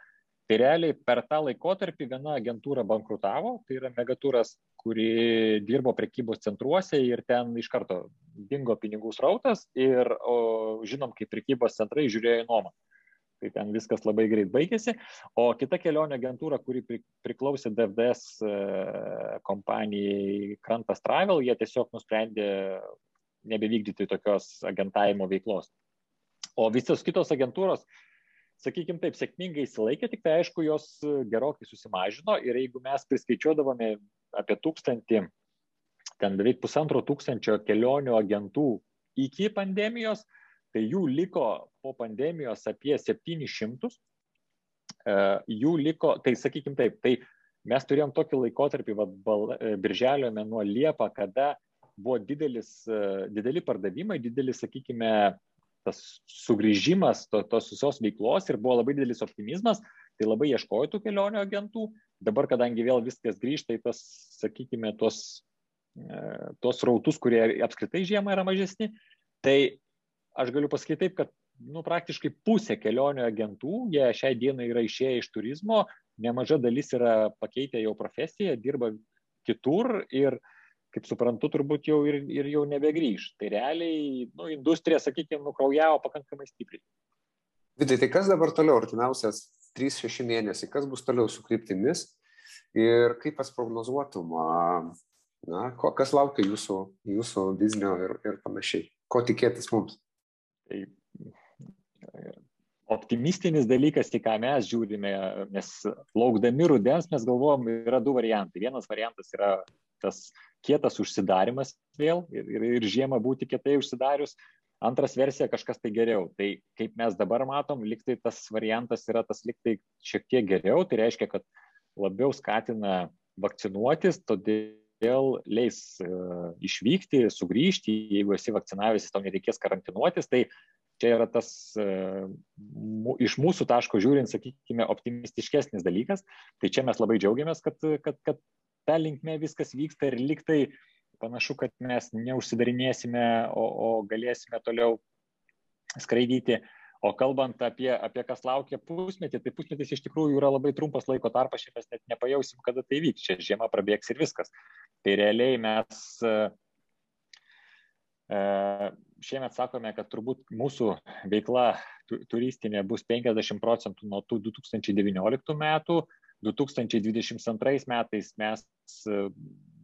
tai realiai per tą laikotarpį viena agentūra bankrutavo, tai yra Megatūras, kuri dirbo prekybos centruose ir ten iš karto dingo pinigų srautas ir o, žinom, kaip prekybos centrai žiūrėjo į nuomą tai ten viskas labai greit baigėsi. O kita kelionė agentūra, kuri priklausė DFDS e, kompanijai Krantas Travel, jie tiesiog nusprendė nebevykdyti tokios agentavimo veiklos. O visos kitos agentūros, sakykime taip, sėkmingai įsilaikė, tik tai aišku, jos gerokai susimažino ir jeigu mes priskaičiuodavome apie tūkstantį, ten beveik pusantro tūkstančio kelionių agentų iki pandemijos, tai jų liko po pandemijos apie 700, e, jų liko, tai sakykime taip, tai mes turėjom tokį laikotarpį, va, bal, e, birželio mėnuo Liepa, kada buvo didelis, e, dideli pardavimai, didelis, sakykime, tas sugrįžimas to, tos visos veiklos ir buvo labai didelis optimizmas, tai labai ieškojo tų kelionių agentų. Dabar, kadangi vėl viskas grįžta į tas, sakykime, tos, tos rautus, kurie apskritai žiemą yra mažesni, tai aš galiu pasakyti taip, kad nu, praktiškai pusė kelionių agentų, jie šiai dienai yra išėję iš turizmo, nemaža dalis yra pakeitę jau profesiją, dirba kitur ir, kaip suprantu, turbūt jau ir, ir jau nebegrįž. Tai realiai nu, industrija, sakykime, nukraujavo pakankamai stipriai. Vidai, tai kas dabar toliau, artimiausias 3-6 mėnesiai, kas bus toliau su kryptimis ir kaip pas prognozuotum, na, kas laukia jūsų, jūsų biznio ir, ir panašiai, ko tikėtis mums? Tai optimistinis dalykas, į ką mes žiūrime, nes laukdami rudens mes galvojam, yra du variantai. Vienas variantas yra tas kietas užsidarimas vėl ir, ir, ir žiemą būti kietai užsidarius. Antras versija kažkas tai geriau. Tai kaip mes dabar matom, liktai tas variantas yra tas liktai šiek tiek geriau. Tai reiškia, kad labiau skatina vakcinuotis, todėl leis uh, išvykti, sugrįžti, jeigu esi vakcinavęs, tau nereikės karantinuotis. Tai čia yra tas e, iš mūsų taško žiūrint, sakykime, optimistiškesnis dalykas. Tai čia mes labai džiaugiamės, kad, kad, kad ta linkme viskas vyksta ir liktai panašu, kad mes neužsidarinėsime, o, o galėsime toliau skraidyti. O kalbant apie, apie kas laukia pusmetį, tai pusmetis iš tikrųjų yra labai trumpas laiko tarpas, šiandien mes net nepajausim, kada tai vyks. Čia žiema prabėgs ir viskas. Tai realiai mes E, šiemet sakome, kad turbūt mūsų veikla turistinė bus 50 procentų nuo tų 2019 metų. 2022 metais mes e,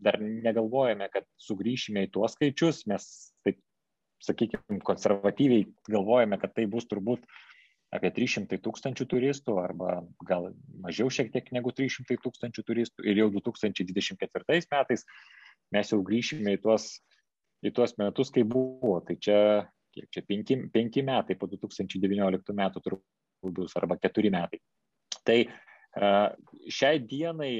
dar negalvojame, kad sugrįšime į tuos skaičius, mes taip, sakykime, konservatyviai galvojame, kad tai bus turbūt apie 300 tūkstančių turistų arba gal mažiau šiek tiek negu 300 tūkstančių turistų ir jau 2024 metais mes jau grįšime į tuos į tuos metus, kai buvo. Tai čia, kiek čia, penki, penki metai po 2019 metų turbūt bus, arba keturi metai. Tai šiai dienai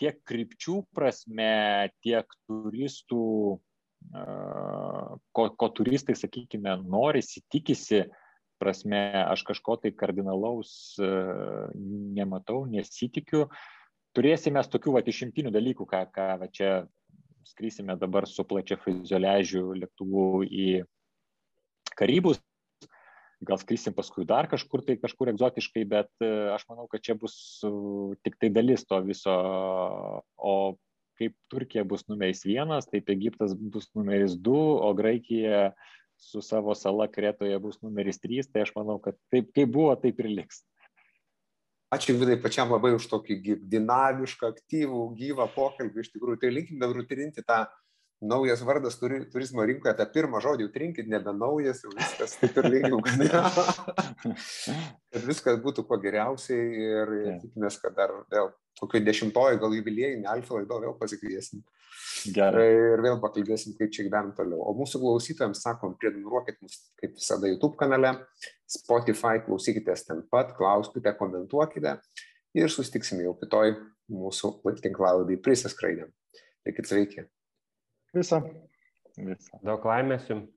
tiek krypčių prasme, tiek turistų, ko, ko turistai, sakykime, nori, tikisi, prasme, aš kažko tai kardinalaus nematau, nesitikiu. Turėsime tokių va, išimtinių dalykų, ką, ką va, čia skrysime dabar su plačia fizioliažių lėktuvu į Karibus, gal skrysim paskui dar kažkur tai kažkur egzotiškai, bet e, aš manau, kad čia bus tik tai dalis to viso, o kaip Turkija bus numeris vienas, taip Egiptas bus numeris du, o Graikija su savo sala Kretoje bus numeris trys, tai aš manau, kad taip kaip buvo, taip ir liks. Ačiū Vidai pačiam labai už tokį dinamišką, aktyvų, gyvą pokalbį. Iš tikrųjų, tai linkim dabar trinti tą naujas vardas turi, turizmo rinkoje, tą pirmą žodį trinkit, nebe naujas, jau viskas taip ir linkim, kad, kad viskas būtų kuo geriausiai ir, ir tikimės, kad dar vėl kokio dešimtojo, gal jubiliejinį alfa laido vėl pasikviesim. Gerai. Ir vėl pakalbėsim, kaip čia gyvenam toliau. O mūsų klausytojams sakom, prenumeruokit mus kaip visada YouTube kanale, Spotify, klausykitės ten pat, klauskite, komentuokite ir susitiksime jau kitoj mūsų tinklalaidai prisiskraidėm. Likit sveiki. Visą. Visą. Daug laimės jums.